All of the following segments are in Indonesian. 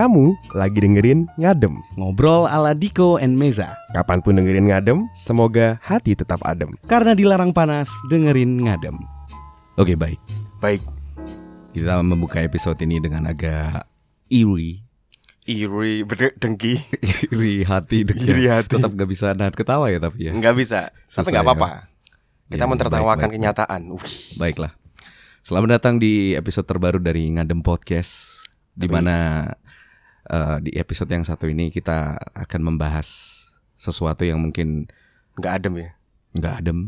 Kamu lagi dengerin Ngadem. Ngobrol ala Diko and Meza. Kapan pun dengerin Ngadem, semoga hati tetap adem. Karena dilarang panas, dengerin ngadem. Oke baik, Baik, kita membuka episode ini dengan agak eerie. iri berdengki, Iri hati deg- Iri hati. Tetap gak bisa nahan ketawa ya tapi ya. nggak bisa. Tapi Susah nggak ya. apa-apa. Kita Ya, mentertawakan baik, baik, kenyataan. Wih, Baiklah. Selamat datang di episode terbaru dari Ngadem Podcast di Tapi- mana eh, di episode yang satu ini kita akan membahas sesuatu yang mungkin nggak adem ya. nggak adem,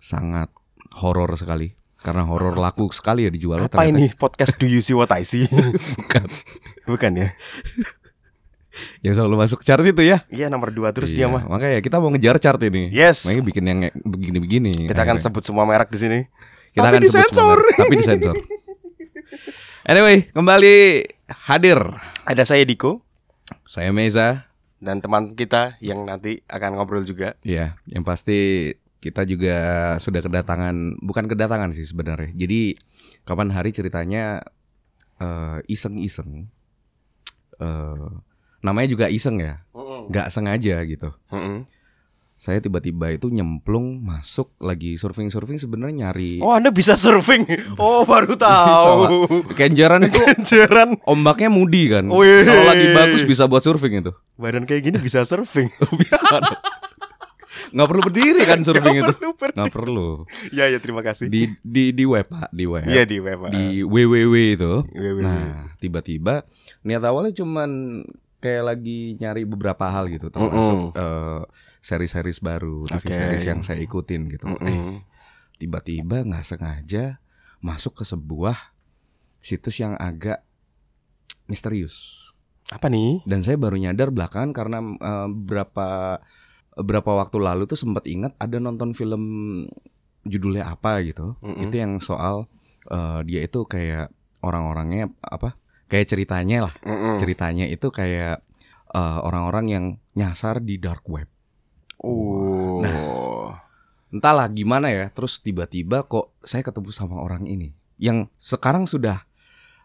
sangat horor sekali. Karena horor laku sekali ya dijualnya. Apa ternyata. ini podcast Do You See What I See? Bukan. Bukan ya? Yang selalu masuk chart itu ya. Iya nomor dua terus Iya, dia mah. Makanya kita mau ngejar chart ini. Yes. Makanya bikin yang begini-begini. Kita akan akhirnya. sebut semua merek di sini. Kita Tapi akan sebut disensor. semua merek, tapi disensor. Anyway, kembali hadir. Ada saya Diko Saya Meza. dan teman kita yang nanti akan ngobrol juga. Ya, yang pasti kita juga sudah kedatangan, bukan kedatangan sih sebenarnya. Jadi kapan hari ceritanya eh, iseng-iseng. eh, namanya juga iseng ya, nggak sengaja gitu. Mm-mm. Saya tiba-tiba itu nyemplung masuk lagi surfing-surfing sebenarnya nyari Oh Anda bisa surfing? Oh baru tahu. kenjaran itu Kenjeran ombaknya mudi kan. Wih. Kalau lagi bagus bisa buat surfing itu. badan kayak gini bisa surfing. bisa. dong. Nggak perlu berdiri kan surfing itu. Perlu, perlu. Nggak perlu. Ya ya terima kasih. Di di di web Pak, di web. Iya di web. Pak. di www itu. www. Nah, tiba-tiba niat awalnya cuman kayak lagi nyari beberapa hal gitu, termasuk eh, seri-series baru, TV Oke. series yang saya ikutin gitu. Eh, Mm-mm. tiba-tiba nggak sengaja masuk ke sebuah situs yang agak misterius. Apa nih? Dan saya baru nyadar belakangan karena eh, berapa berapa waktu lalu tuh sempat ingat ada nonton film judulnya apa gitu. Mm-mm. Itu yang soal eh, dia itu kayak orang-orangnya apa? Kayak ceritanya lah. Mm-mm. Ceritanya itu kayak eh, orang-orang yang nyasar di dark web. Oh. Entahlah gimana ya. Terus tiba-tiba kok saya ketemu sama orang ini yang sekarang sudah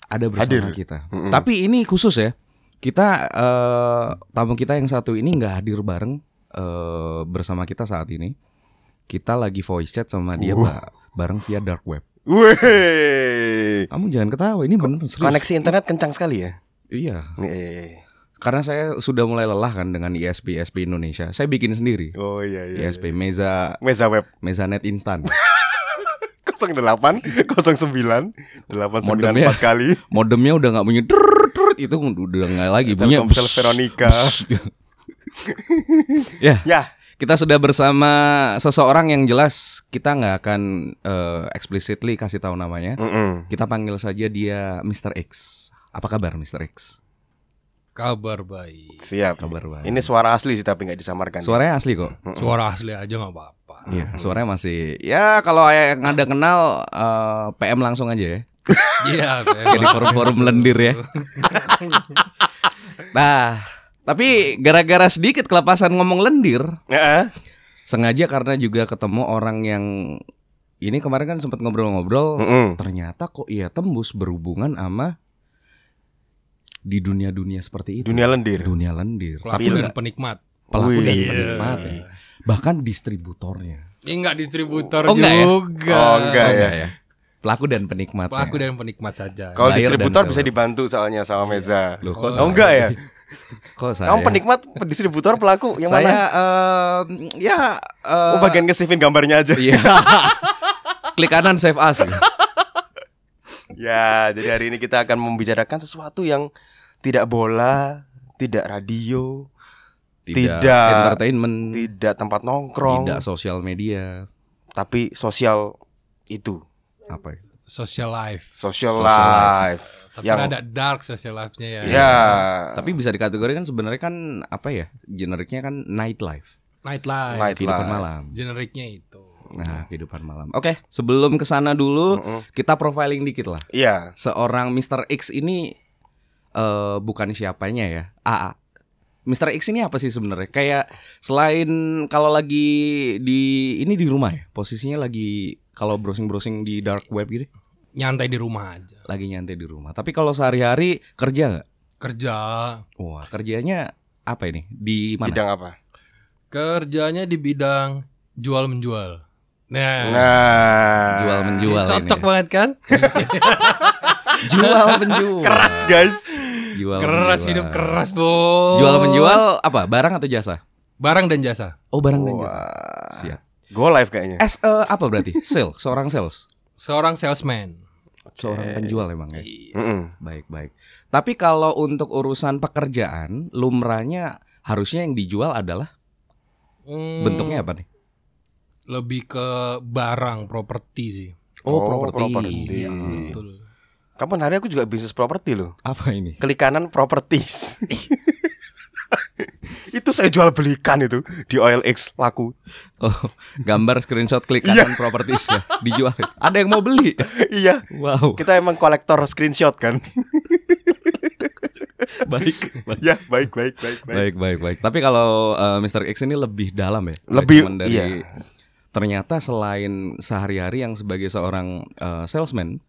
ada bersama Hadir. kita. Mm-mm. Tapi ini khusus ya. Kita eh, tamu kita yang satu ini nggak hadir bareng eh, bersama kita saat ini. Kita lagi voice chat sama dia Uh. ba- bareng via dark web. Wih. Kamu jangan ketawa, ini bener serius. Koneksi internet kencang sekali ya. Iya, Eh. Karena saya sudah mulai lelah kan dengan ISP ISP Indonesia. Saya bikin sendiri. Oh iya iya. ISP Meza Meza web Mezanet instan. 08 09 894 Modemnya. kali. Modemnya udah nggak bunyi drrrr, drrrr, itu udah nggak lagi bunyinya. Telkomsel Veronica. ya, Ya. kita sudah bersama seseorang yang jelas kita nggak akan eh, explicitly kasih tahu namanya. Mm-mm. Kita panggil saja dia Mr. X. Apa kabar Mr. X? Kabar baik. Siap. Kabar baik. Ini suara asli sih tapi nggak disamarkan. Suaranya asli kok. Mm-mm. Suara asli aja nggak apa-apa. Iya, suaranya masih ya kalau yang ada kenal eh, PM langsung aja ya. Iya. Kayak di forum-forum lendir ya. Nah, tapi gara-gara sedikit kelepasan ngomong lendir, Ya. sengaja karena juga ketemu orang yang ini kemarin kan sempat ngobrol-ngobrol, Mm-mm. ternyata kok iya tembus berhubungan sama di dunia-dunia seperti itu. Dunia lendir. Dunia lendir. Pelaku Tapi dan penikmat. pelaku dan Wih. penikmat ya. Bahkan distributornya. Ini nggak distributor Oh, enggak ya? juga. Oh, enggak ya. ya. Pelaku dan penikmat. Pelaku dan penikmat saja. Kalau distributor dan bisa dibantu soalnya sama Meza. Loh, kok Oh, enggak ya? Kok saya? Kamu penikmat, distributor, pelaku yang saya mana? em, ya eh, Oh bagian nge-save gambarnya aja. Iya. Klik kanan save as. Ya, jadi hari ini kita akan membicarakan sesuatu yang tidak bola, tidak radio, Tidak. entertainment, tidak tempat nongkrong, tidak sosial media, tapi sosial itu, apa ya? Social life. social, Social life. Tapi yang ada dark social life-nya ya. ya, Tapi bisa dikategorikan sebenarnya kan apa ya? Generiknya kan nightlife, Nightlife. Night kehidupan life. malam. Generiknya itu. Nah, kehidupan malam. Oke, sebelum ke sana dulu, Mm-mm. kita profiling dikit lah. Iya, Seorang Mr. X ini eh bukan siapanya ya. AA. Mr. X ini apa sih sebenarnya? Kayak selain kalau lagi di ini di rumah ya, posisinya lagi kalau browsing-browsing di dark web gitu, Nyantai di rumah aja. lagi nyantai di rumah. Tapi kalau sehari-hari kerja nggak? Kerja. Wah, kerjanya apa ini? Di mana? Bidang apa? Kerjanya di bidang jual menjual. Nah, Nah, Jual menjual cocok ini. banget kan? Jual menjual. Keras guys. Jual keras menjual. hidup keras, Bos. Jual menjual apa? Barang atau jasa? barang dan jasa. Oh, barang dan jasa. Wah. Siap. Go live kayaknya. S eh, apa berarti? Sales, seorang sales. Seorang salesman. Seorang penjual emang ya. Iya. Baik, baik. Tapi kalau untuk urusan pekerjaan, lumrahnya harusnya yang dijual adalah Hmm, bentuknya apa nih? Lebih ke barang, properti sih. Oh, Oh, properti. properti. Iya, betul. Kapan hari aku juga bisnis properti loh. Apa ini? Klik kanan properties. itu saya jual belikan itu di OLX laku. Oh, gambar screenshot klik Iya. kanan properties ya, dijual. Ada yang mau beli. iya, Wow. kita emang kolektor screenshot kan. Baik. baik. ya, baik baik baik baik. Baik, baik, baik. Tapi kalau eh, Mr. X ini lebih dalam ya. Lebih, dari iya. ternyata selain sehari-hari yang sebagai seorang eh, salesman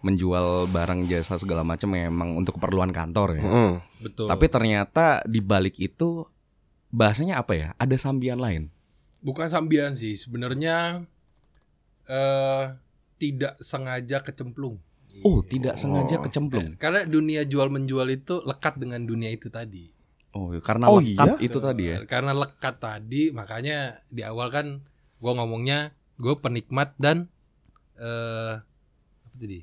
menjual barang jasa segala macam memang untuk keperluan kantor ya. Mm. Betul. Tapi ternyata di balik itu bahasanya apa ya? Ada sambian lain. bukan sambian sih, sebenarnya eh tidak sengaja kecemplung. Oh, tidak sengaja Oh. kecemplung. Karena dunia jual menjual itu lekat dengan dunia itu tadi. Oh, karena Oh, lekat iya? itu tadi ya. Karena lekat tadi, makanya di awal kan gue ngomongnya gue penikmat dan eh apa tadi?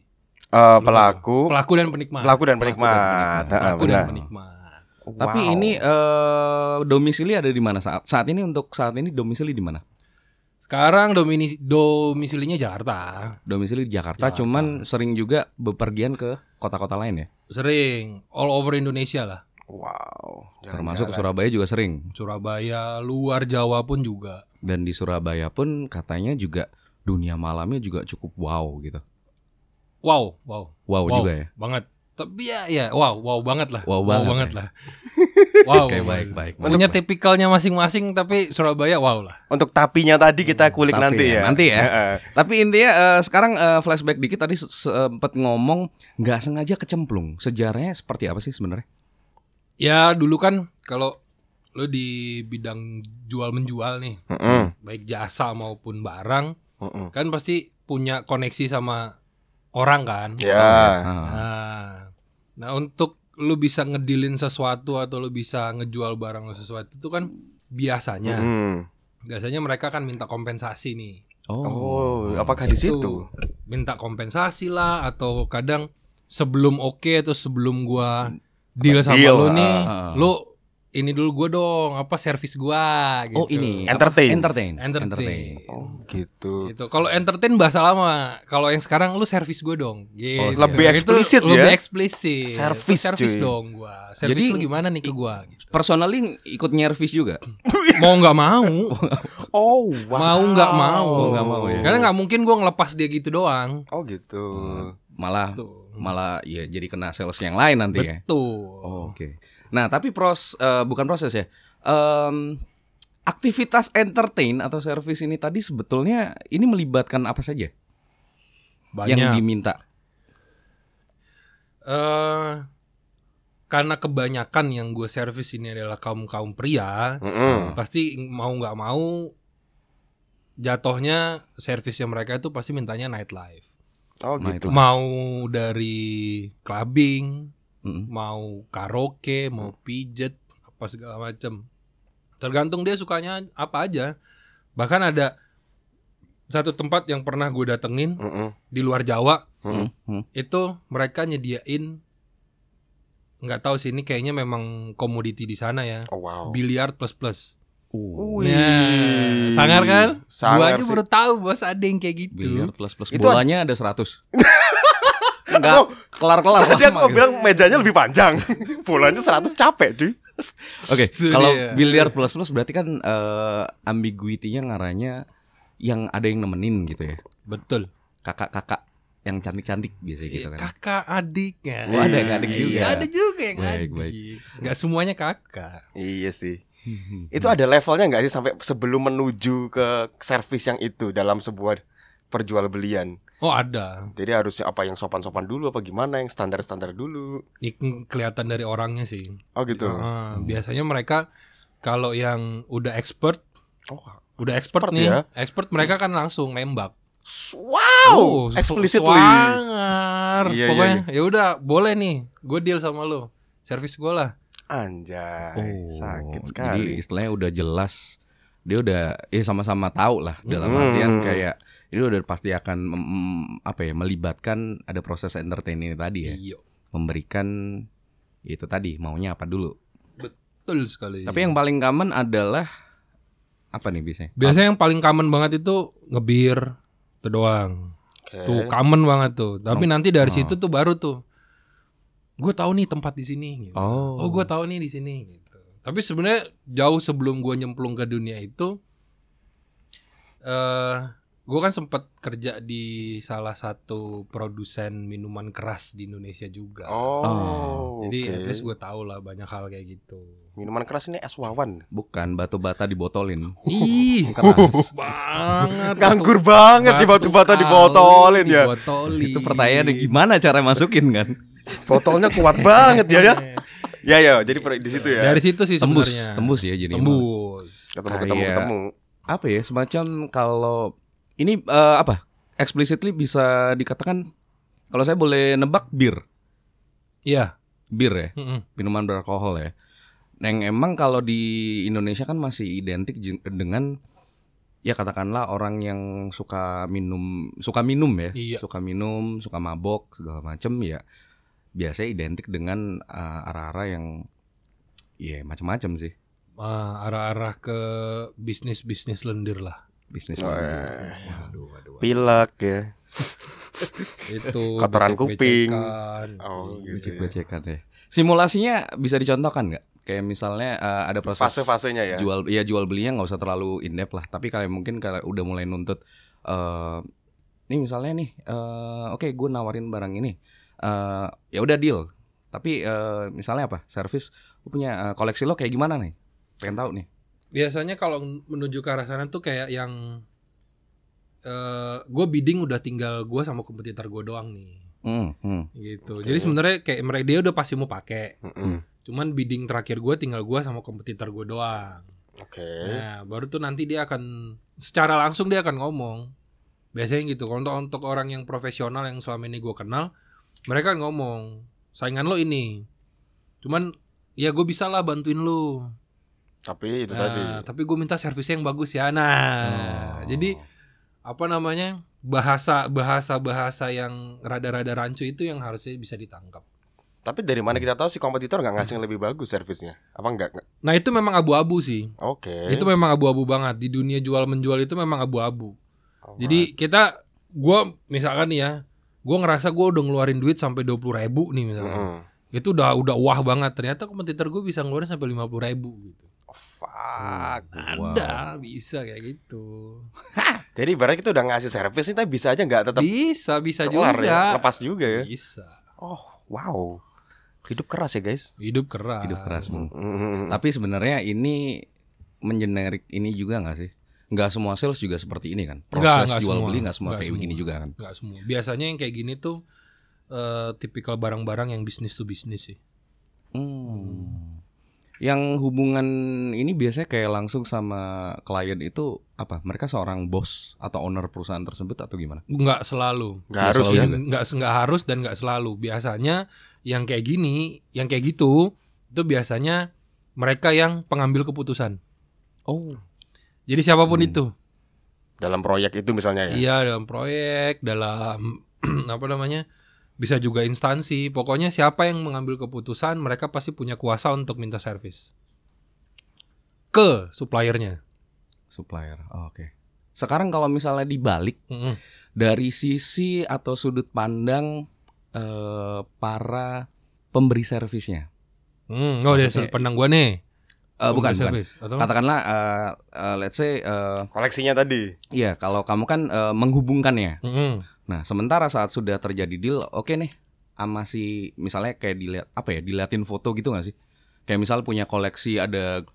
Eh, pelaku, Pelaku dan penikmat. pelaku dan Pelaku dan penikmat. penikmat. Pelaku dan penikmat. Tapi Wow. ini eh domisili ada di mana saat saat ini untuk saat ini domisili di mana? Sekarang domini, domisilinya Jakarta. Domisili di Jakarta, Jakarta. cuman sering juga bepergian ke kota-kota lain ya. Sering all over Indonesia lah. Wow. Termasuk ke Jalan-jalan. Surabaya juga sering. Surabaya, luar Jawa pun juga. Dan di Surabaya pun katanya juga dunia malamnya juga cukup wow gitu. Wow, wow, Wow, wow juga ya. banget. Tapi ya, ya, wow, wow banget lah. Wow banget ya. lah. wow, Oke, wow baik, baik. Punya tipikalnya masing-masing, tapi Surabaya wow lah. Untuk tapinya tadi kita kulik Tapi nanti ya, ya. nanti ya. Heeh. Tapi intinya eh, sekarang eh, flashback dikit tadi se- sempat ngomong nggak sengaja kecemplung. Sejarahnya seperti apa sih sebenarnya? Ya dulu kan kalau lo di bidang jual menjual nih, Heeh. baik jasa maupun barang, Heeh. kan pasti punya koneksi sama orang kan. Ya. Ah. Nah, nah untuk lu bisa ngedilin sesuatu atau lu bisa ngejual barang lu sesuatu itu kan biasanya, Mm. biasanya mereka kan minta kompensasi nih, Oh, apakah di Itu. situ? minta kompensasi lah atau kadang sebelum oke atau sebelum gua deal sama Deal, lu nih, ah. lu ini dulu gua dong apa servis gua gitu. Oh ini Entertain. entertain, Entertain. Oh, gitu. Gitu. Kalau entertain bahasa lama. Kalau yang sekarang lu servis gue dong. Gitu. Oh, lebih Itu eksplisit ya? Lebih eksplisit. Servis, servis dong gua. Servis Jadi- lu gimana nih ke gua gitu. Personally ikut nyervis juga. Mau nggak mau, Oh, mau nggak mau. Oh, nggak mau ya. Karena nggak mungkin gua ngelepas dia gitu doang. Oh, gitu. Malah Tuh. malah ya jadi kena sales yang lain nanti ya. Betul. Oh, Oke. Nah, tapi pros eh, bukan proses ya. Em, aktivitas entertain atau service ini tadi sebetulnya ini melibatkan apa saja Banyak. yang diminta? Eh, karena kebanyakan yang gue servis ini adalah kaum kaum pria, Mm-mm. pasti mau nggak mau jatuhnya servisnya mereka itu pasti mintanya nightlife. Oh, gitu. itu. Mau dari clubbing, Mm-mm. mau karaoke, mau pijet, apa segala macem. Tergantung dia sukanya apa aja. Bahkan ada satu tempat yang pernah gue datengin Mm-mm. di luar Jawa, Mm-mm. Mm-mm. itu mereka nyediain nggak tahu sih ini kayaknya memang komoditi di sana ya. Oh, wow. Biliar plus plus. Uh, Wih. Nah, sangar kan? Sangar Gua aja sih. baru tahu bos ada yang kayak gitu. biliar plus plus Itu bolanya ada 100. Enggak Oh, kelar-kelar Tadi aku gitu. bilang mejanya lebih panjang. Bolanya 100 capek, cuy. Oke, Itu kalau dia. biliar plus plus berarti kan eh, ambiguity-nya ngaranya yang ada yang nemenin gitu ya. Betul. Kakak-kakak yang cantik-cantik biasanya gitu Iya, kan. kakak adiknya. Oh, ada yang adik Iya, juga. ada juga yang Baik, adik. baik. Nggak semuanya kakak. Iya sih. Hmm. Itu ada levelnya nggak sih sampai sebelum menuju ke servis yang itu dalam sebuah perjualbelian? Oh ada. Jadi harusnya apa yang sopan-sopan dulu apa gimana yang standar-standar dulu. Ini kelihatan dari orangnya sih. Oh gitu. Ah, biasanya mereka kalau yang udah expert, Oh, udah expert, Expert nih, ya? expert mereka kan langsung nembak. wow, Oh, explicitly. Swangar. Iya, iya, Pokoknya ya udah boleh nih, gue deal sama lo. Servis gue lah. Anjay, sakit Jadi sekali. istilahnya udah jelas dia udah ya sama-sama tahu lah dalam Hmm. artian kayak ini udah pasti akan apa ya melibatkan ada proses entertaining tadi ya Iya. memberikan itu tadi maunya apa dulu Betul sekali. tapi yang paling common adalah apa nih biasanya biasanya yang paling common banget itu ngebir itu doang. Oke. Tuh common banget tuh. Tapi Oh. nanti dari Oh. situ tuh baru tuh gue tahu nih tempat di sini. Gitu. oh Oh, gue tahu nih di sini. Gitu. Tapi sebenarnya jauh sebelum gue nyemplung ke dunia itu, eh gue kan sempat kerja di salah satu produsen minuman keras di Indonesia juga. Oh, Jadi oke. at least gue tahu lah banyak hal kayak gitu. Minuman keras ini es wawan. bukan batu bata dibotolin Ih, keras banget. Nganggur banget di batu-bata kali dibotolin ya. Dibotolin. itu pertanyaannya gimana cara masukin kan Botolnya kuat banget ya ya. Ya ya, jadi di situ ya. Dari situ sih tembus sebenarnya. tembus ya jadi Tembus. ketemu ketemu ketemu. apa ya semacam kalau ini eh, apa explicitly bisa dikatakan kalau saya boleh nebak bir Iya. bir ya Mm-mm. minuman beralkohol ya yang emang kalau di Indonesia kan masih identik dengan ya katakanlah orang yang suka minum suka minum ya Iya. suka minum suka mabok segala macem ya biasanya identik dengan eh, arah-arah yang ya macam-macam sih Ah, arah-arah ke bisnis-bisnis lendir lah. Bisnis Wah. Waduh, waduh, waduh. Pilek ya. Itu Kotoran kuping. becek-becekan. Oh, gitu. becek-becekan ya simulasinya bisa dicontohkan nggak kayak misalnya eh, ada proses Fase-fasenya ya. jual ya jual belinya nggak usah terlalu in depth lah tapi kalau mungkin kalau udah mulai nuntut eh nih misalnya nih eh oke gue nawarin barang ini eh ya udah deal tapi eh misalnya apa servis lu punya eh, koleksi lo kayak gimana nih pengen tahu nih Biasanya kalau menuju ke arah sana tuh kayak yang eh gue bidding udah tinggal gue sama kompetitor gue doang nih hmm, hmm. gitu. Oke. Jadi sebenarnya kayak mereka dia udah pasti mau pakai. Mm-mm. Cuman bidding terakhir gue tinggal gue sama kompetitor gue doang. Oke. Nah, baru tuh nanti dia akan secara langsung dia akan ngomong. Biasanya gitu. Kalau untuk, untuk orang yang profesional yang selama ini gue kenal, mereka kan ngomong saingan lo ini. Cuman ya gue bisa lah bantuin lo. Tapi itu tadi. Nah, tapi gue minta servisnya yang bagus ya. Nah, Oh. jadi apa namanya bahasa bahasa bahasa yang rada-rada rancu itu yang harusnya bisa ditangkap. Tapi dari mana kita tahu si kompetitor nggak ngasih yang lebih bagus servisnya? Apa enggak? Nggak. Nah itu memang abu-abu sih. Oke. Itu memang abu-abu banget di dunia jual menjual itu memang abu-abu. Jadi kita gua misalkan nih ya, gua ngerasa gua udah ngeluarin duit sampai 20 ribu nih misalkan. Mm-mm. Itu udah udah wah banget. Ternyata kompetitor gue bisa ngeluarin sampai 50 ribu gitu. Oh, fuck. Wow. Ada bisa kayak gitu. Jadi ibaratnya kita udah ngasih servis nih tapi bisa aja nggak tetap Bisa bisa kelar juga. ya, lepas juga ya. Bisa. Oh, wow. Hidup keras ya, guys. Hidup keras. hidup keras. Mm-mm. tapi sebenarnya ini mengenerik ini juga nggak sih nggak semua sales juga seperti ini kan proses Nggak, nggak jual semua. beli nggak semua Nggak kayak semua. begini juga kan Nggak semua. Biasanya yang kayak gini tuh eh, tipikal barang-barang yang bisnis to bisnis sih. Hmm. Yang hubungan ini biasanya kayak langsung sama klien itu apa? Mereka seorang bos atau owner perusahaan tersebut atau gimana? Nggak selalu. Nggak harus selalu ya. nggak harus dan nggak selalu biasanya yang kayak gini yang kayak gitu itu biasanya mereka yang pengambil keputusan Oh. jadi siapa pun Hmm. itu Dalam proyek itu misalnya ya. iya dalam proyek dalam apa namanya bisa juga instansi pokoknya siapa yang mengambil keputusan mereka pasti punya kuasa untuk minta servis ke suppliernya Supplier. Oh, Oke. Sekarang kalau misalnya dibalik Mm-mm. dari sisi atau sudut pandang eh, para pemberi servisnya. Hmm, oh Maksudnya- sudut pandang gua nih Eh, bukan, bukan. Service, atau Katakanlah eh, eh, let's say eh, Koleksinya tadi. iya kalau kamu kan eh, menghubungkannya. Mm-mm. Nah, sementara saat sudah terjadi deal, oke nih, sama si misalnya kayak dilihat apa ya, diliatin foto gitu gak sih? Kayak misal punya koleksi ada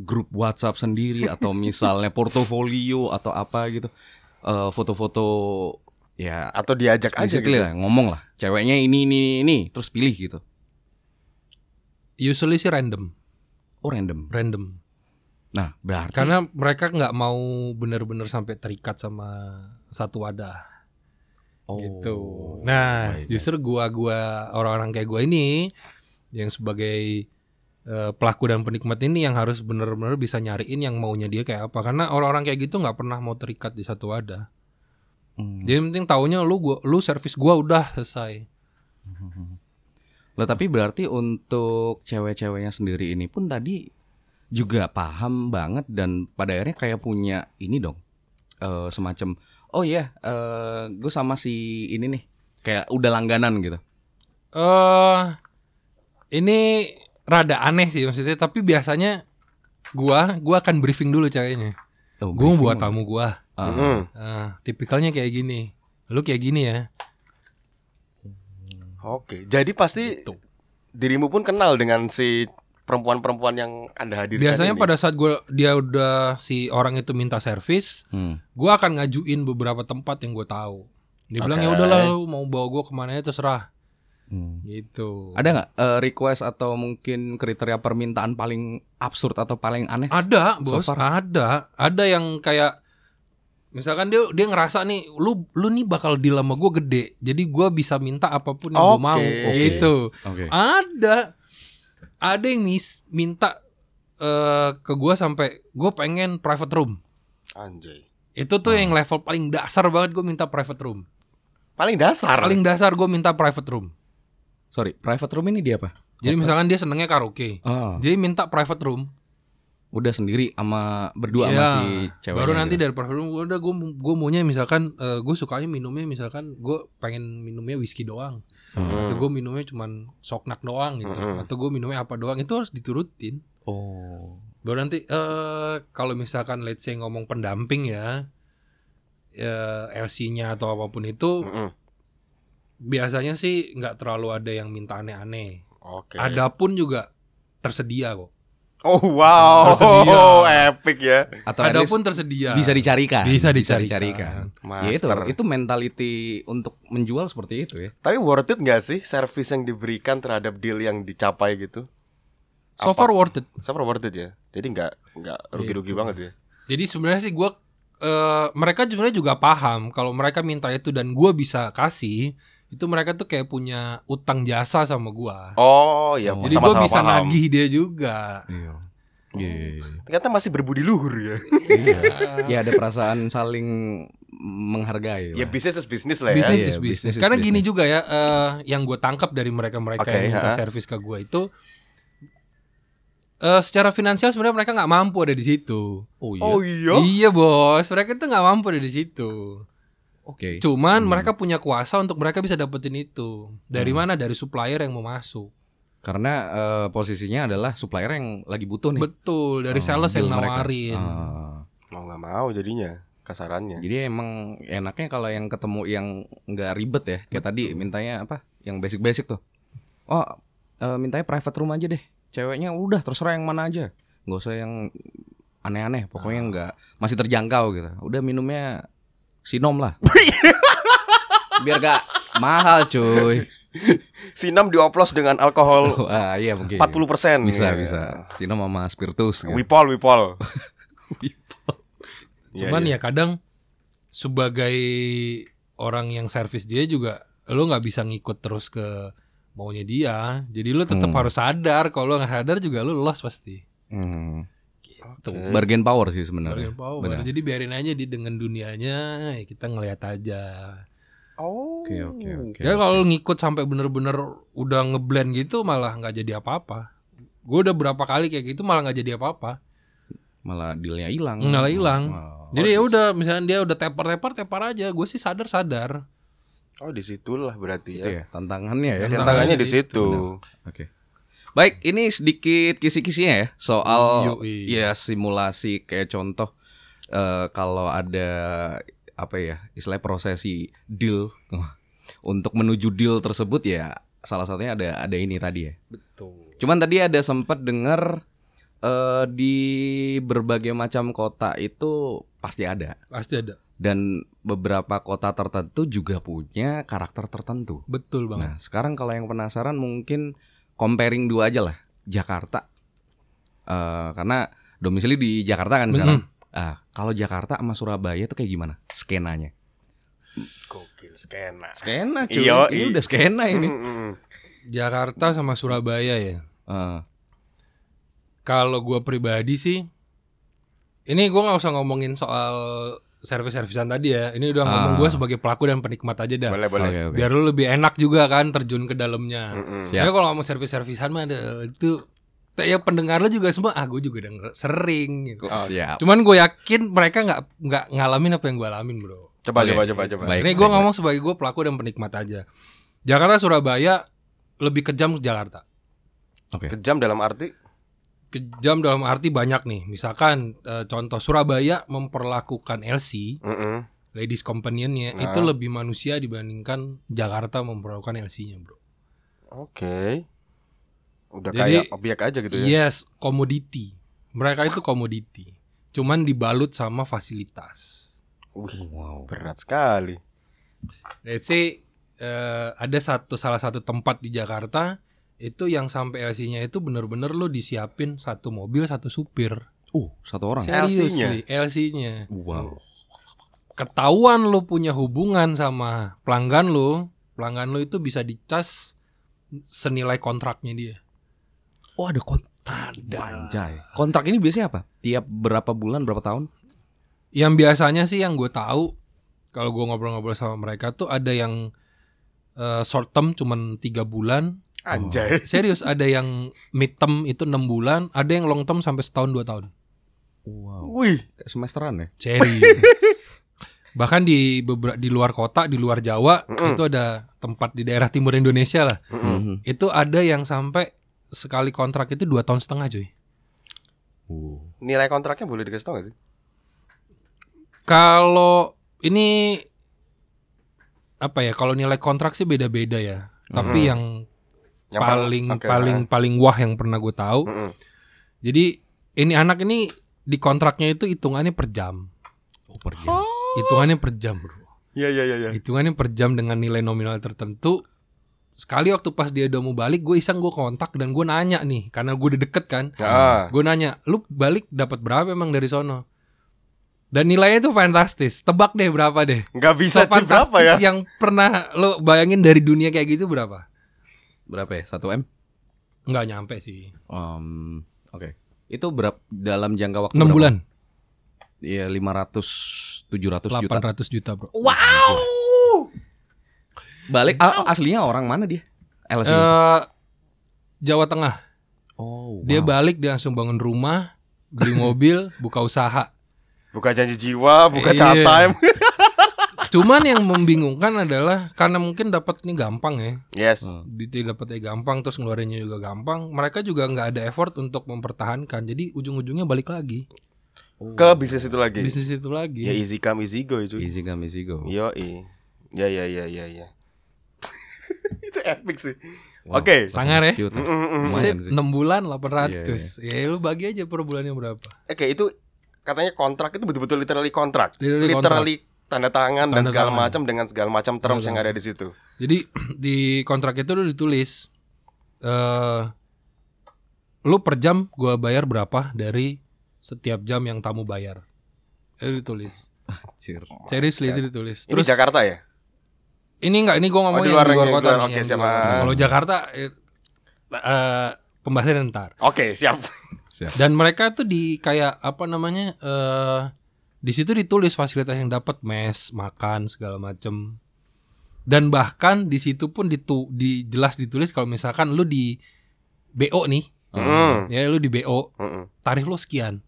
grup WhatsApp sendiri atau misalnya portofolio atau apa gitu, Eh, foto-foto ya Atau diajak aja gitu. lah ngomong lah ceweknya ini ini ini terus pilih gitu Usually sih random, oh random random. nah berarti Karena mereka nggak mau bener-bener sampai terikat sama satu wadah oh, gitu. Nah, baik, baik. justru gua-gua orang-orang kayak gua ini yang sebagai eh, pelaku dan penikmat ini yang harus bener-bener bisa nyariin yang maunya dia kayak apa. Karena orang-orang kayak gitu nggak pernah mau terikat di satu wadah. Hmm. Jadi penting taunya lu gua lu servis gua udah selesai. Lah tapi berarti untuk cewek-ceweknya sendiri ini pun tadi juga paham banget dan pada akhirnya kayak punya ini dong eh, semacam oh iya eh gue sama si ini nih kayak udah langganan gitu. Eh ini rada aneh sih maksudnya, tapi biasanya gua gua akan briefing dulu ceweknya. Oh, Gua buat tamu gua. Mm-mm. Ah, tipikalnya kayak gini. Lu kayak gini ya. Oke, jadi pasti Gitu. dirimu pun kenal dengan si perempuan-perempuan yang Anda hadirkan Biasanya ini. pada saat gua dia udah si orang itu minta servis, Hmm. gua akan ngajuin beberapa tempat yang gue tahu. Dia bilang Oke. ya udahlah lu mau bawa gua ke mana aja terserah. Hmm. Gitu. Ada nggak eh, request atau mungkin kriteria permintaan paling absurd atau paling aneh? Ada, So bos. far. ada. Ada yang kayak misalkan dia dia ngerasa nih lu lu nih bakal deal sama gue gede. Jadi gua bisa minta apa pun yang gue Oke. mau. Oke. Gitu. Oke. Ada. Ada yang mis minta eh ke gua sampai gue pengen private room. Anjay. Itu tuh Oh. yang level paling dasar banget gue minta private room. Paling dasar. Paling dasar gue minta private room. Sorry, private room ini dia apa? Jadi misalkan dia senengnya karaoke. Oh, Jadi minta private room. udah sendiri sama berdua Iya. sama si ceweknya. Baru nanti gitu. dari private room udah gue gue maunya misalkan gue sukanya minumnya misalkan gue pengen minumnya whisky doang. Hmm. Atau gue minumnya cuman soknak doang gitu. Hmm. Atau gue minumnya apa doang itu harus diturutin. Oh. Baru nanti eh kalau misalkan let's say ngomong pendamping ya eh LC-nya atau apa pun itu Mm-mm. biasanya sih nggak terlalu ada yang minta aneh-aneh. Oke. Adapun juga tersedia kok. Oh wow, Tersedia. epic ya. Atau at least Adapun tersedia. bisa dicarikan. Bisa dicarikan. Ya itu, itu mentality untuk menjual seperti itu ya. Tapi worth it nggak sih service yang diberikan terhadap deal yang dicapai gitu? So Apa? far worth it. So far worth it ya. Jadi nggak nggak rugi-rugi Gitu. banget ya. Jadi sebenarnya sih gua eh mereka sebenarnya juga paham kalau mereka minta itu dan gua bisa kasih itu mereka tuh kayak punya utang jasa sama gua. Oh ya, Oh. Jadi gua sama-sama bisa paham. nagih dia juga. Iya. Iya, iya, iya. Ternyata masih berbudi luhur ya. Iya. Ya ada perasaan saling menghargai. ya bisnis is bisnis lah ya. bisnis Iya, is bisnis bisnis. is Karena gini bisnis. juga ya, eh, yang gue tangkap dari mereka-mereka Oke, yang minta ha. servis ke gue itu, eh, secara finansial sebenarnya mereka nggak mampu ada di situ. Oh iya. Oh iya. Iya bos, mereka tuh nggak mampu ada di situ. Oke. Cuman Hmm. mereka punya kuasa untuk mereka bisa dapetin itu. Dari Hmm. mana? Dari supplier yang mau masuk. Karena eh, posisinya adalah supplier yang lagi butuh nih. Betul, dari Oh, sales yang mereka. nawarin. Ah. Mau nggak mau jadinya kasarannya. Jadi emang enaknya kalau yang ketemu yang nggak ribet ya. Kayak tadi mintanya apa? Yang basic-basic tuh. Oh, eh, mintanya private room aja deh. Ceweknya udah terserah yang mana aja. nggak usah yang aneh-aneh. Pokoknya Ah. nggak masih terjangkau gitu. Udah minumnya sinom lah. Biar gak mahal cuy. Sinam dioplos dengan alkohol Wah iya mungkin. 40% Bisa Ya. bisa. Sinom sama spiritus. Gitu. Wipol, wipol. Iya, Cuman iya. ya kadang sebagai orang yang servis dia juga lo nggak bisa ngikut terus ke maunya dia. Jadi lo tetap Hmm. harus sadar kalau lo nggak sadar juga lo lost pasti. Hmm. Oke. Bargain power sih sebenarnya. Bargain power. Benar. Jadi biarin aja di dengan dunianya ya kita ngelihat aja. Oh. Oke oke oke. ya kalau ngikut sampai bener-bener udah ngeblend gitu malah nggak jadi apa-apa. Gue udah berapa kali kayak gitu malah nggak jadi apa-apa. Malah dealnya hilang. Malah hilang. Oh. Jadi ya udah misalnya dia udah tepar-tepar tepar aja. Gue sih sadar-sadar. Oh, di situlah berarti Itu ya. ya tantangannya ya. Tantangannya Tantangannya di di situ. Oke. Baik, ini sedikit kisi-kisinya ya soal Yoi. ya simulasi kayak contoh eh, kalau ada apa ya istilah prosesi deal untuk menuju deal tersebut ya salah satunya ada ada ini tadi ya. Betul. Cuman tadi ada sempat dengar eh, di berbagai macam kota itu pasti ada Pasti ada. dan beberapa kota tertentu juga punya karakter tertentu. Betul banget. Nah, sekarang kalau yang penasaran mungkin comparing dua aja lah. Jakarta. Eh, karena domisili di Jakarta kan sekarang. Ah, kalau Jakarta sama Surabaya itu kayak gimana? Skenanya. Gokil skena. Skena cuy. Iya, ini i- udah skena ini. Mm, mm, mm. Jakarta sama Surabaya ya. Eh, Kalau gua pribadi sih, ini gua nggak usah ngomongin soal servis-servisan tadi ya. Ini udah ngomong Ah. gua sebagai pelaku dan penikmat aja dah. Boleh, boleh. Oke, oke. Biar lu lebih enak juga kan terjun ke dalamnya. Mm, mm. Siap. Ya kalau ngomong servis-servisan mah ada itu ya pendengar lu juga semua ah gue juga denger sering gitu. Oh, siap. Cuman gue yakin mereka nggak nggak ngalamin apa yang gue alamin bro. Coba, Oke. coba, coba, coba. Baik. Ini gue ngomong sebagai gue pelaku dan penikmat aja. Jakarta Surabaya lebih kejam ke Jakarta. Oke. Kejam dalam arti Kejam dalam arti banyak nih. Misalkan eh, contoh Surabaya memperlakukan LC, Mm, mm. ladies companionnya Nah. itu lebih manusia dibandingkan Jakarta memperlakukan LC-nya bro. Oke. Udah Jadi- kayak objek aja gitu ya. Yes, komoditi. Mereka itu komoditi. Cuman dibalut sama fasilitas. Wih, Wow. berat sekali. Let's say eh, ada satu salah satu tempat di Jakarta itu yang sampai LC-nya itu bener-bener lo disiapin satu mobil satu supir. Uh, satu orang. LC-nya? LC-nya. Wow. Ketahuan lo punya hubungan sama pelanggan lo, pelanggan lo itu bisa dicas senilai kontraknya dia. Oh, ada kontrak. Anjay. Kontrak ini biasanya apa? Tiap berapa bulan, berapa tahun? Yang biasanya sih yang gue tahu kalau gue ngobrol-ngobrol sama mereka tuh ada yang eh, short term cuman tiga bulan, Anjay. serius ada yang mid term itu enam bulan, ada yang long term sampai setahun dua tahun. Wow. Wih, Kayak semesteran ya? Serius. Bahkan di beberapa di luar kota, di luar Jawa Mm-mm. itu ada tempat di daerah timur Indonesia lah. Mm, mm. Mhm. Itu ada yang sampai sekali kontrak itu dua tahun setengah cuy. Uh. nilai kontraknya boleh dikasih tau gak sih? Kalau ini apa ya? Kalau nilai kontrak sih beda-beda ya. Tapi Mhm. yang, Yang paling oke, paling paling wah yang pernah gue tahu. mm, mm. Jadi ini anak ini di kontraknya itu hitungannya per jam. Oh, per jam. Hitungannya per jam, Bro. Iya, iya, iya, iya. Hitungannya per jam dengan nilai nominal tertentu. Sekali waktu pas dia udah mau balik, gue iseng gue kontak dan gue nanya nih, karena gue udah deket kan. Ah, Gue nanya, lu balik dapat berapa emang dari sono? Dan nilainya tuh fantastis. Tebak deh berapa deh. nggak bisa cuy berapa ya? Yang pernah lo bayangin dari dunia kayak gitu berapa? Berapa ya? 1 M? Nggak nyampe sih. Um, Oke. Itu berapa dalam jangka waktu 6 berapa? bulan, Iya 500 700 juta. 800 juta bro. Wow. Balik ah, aslinya orang mana dia? LC. Eh, Jawa Tengah. oh. Dia wow. balik dia langsung bangun rumah, beli mobil, buka usaha. Buka janji jiwa, buka Iya. chat time. Cuman yang membingungkan adalah karena mungkin dapat ini gampang ya. Yes. Hmm. Duitnya dapatnya gampang terus ngeluarinnya juga gampang. Mereka juga nggak ada effort untuk mempertahankan. Jadi ujung-ujungnya balik lagi Oh. Ke bisnis itu lagi. bisnis itu lagi. Ya easy come easy go itu. Easy come easy go. Yo, Ya, ya, ya, ya, ya. itu epic sih. Wow, Oke. 800 Sangar ya? Mm, mm, mm. Lumayan Sip, sih. 6 bulan 800. Ya lu bagi aja per bulannya berapa. Oke, itu katanya kontrak itu betul-betul literally kontrak. Literally Literally tanda tangan dan Tanda segala tangan. macam dengan segala macam terms Tanda yang ada di situ. Jadi di kontrak itu lu ditulis eh lu per jam gua bayar berapa dari setiap jam yang tamu bayar. Itu ditulis. Anjir. Seriously itu ditulis. Ini Jakarta ya? ini enggak ini gua ngomongin Oh, di luar yang di luar kota. Oke, siap. luar kota. Kalau Jakarta eh, eh, pembahasannya ntar. Oke, siap. Dan mereka tuh di kayak apa namanya eh di situ ditulis fasilitas yang dapat mes, makan segala macem. Dan bahkan di situ pun ditu, di jelas ditulis kalau misalkan lu di BO nih, Mm. ya lu di BO, Mm-mm. tarif lu sekian.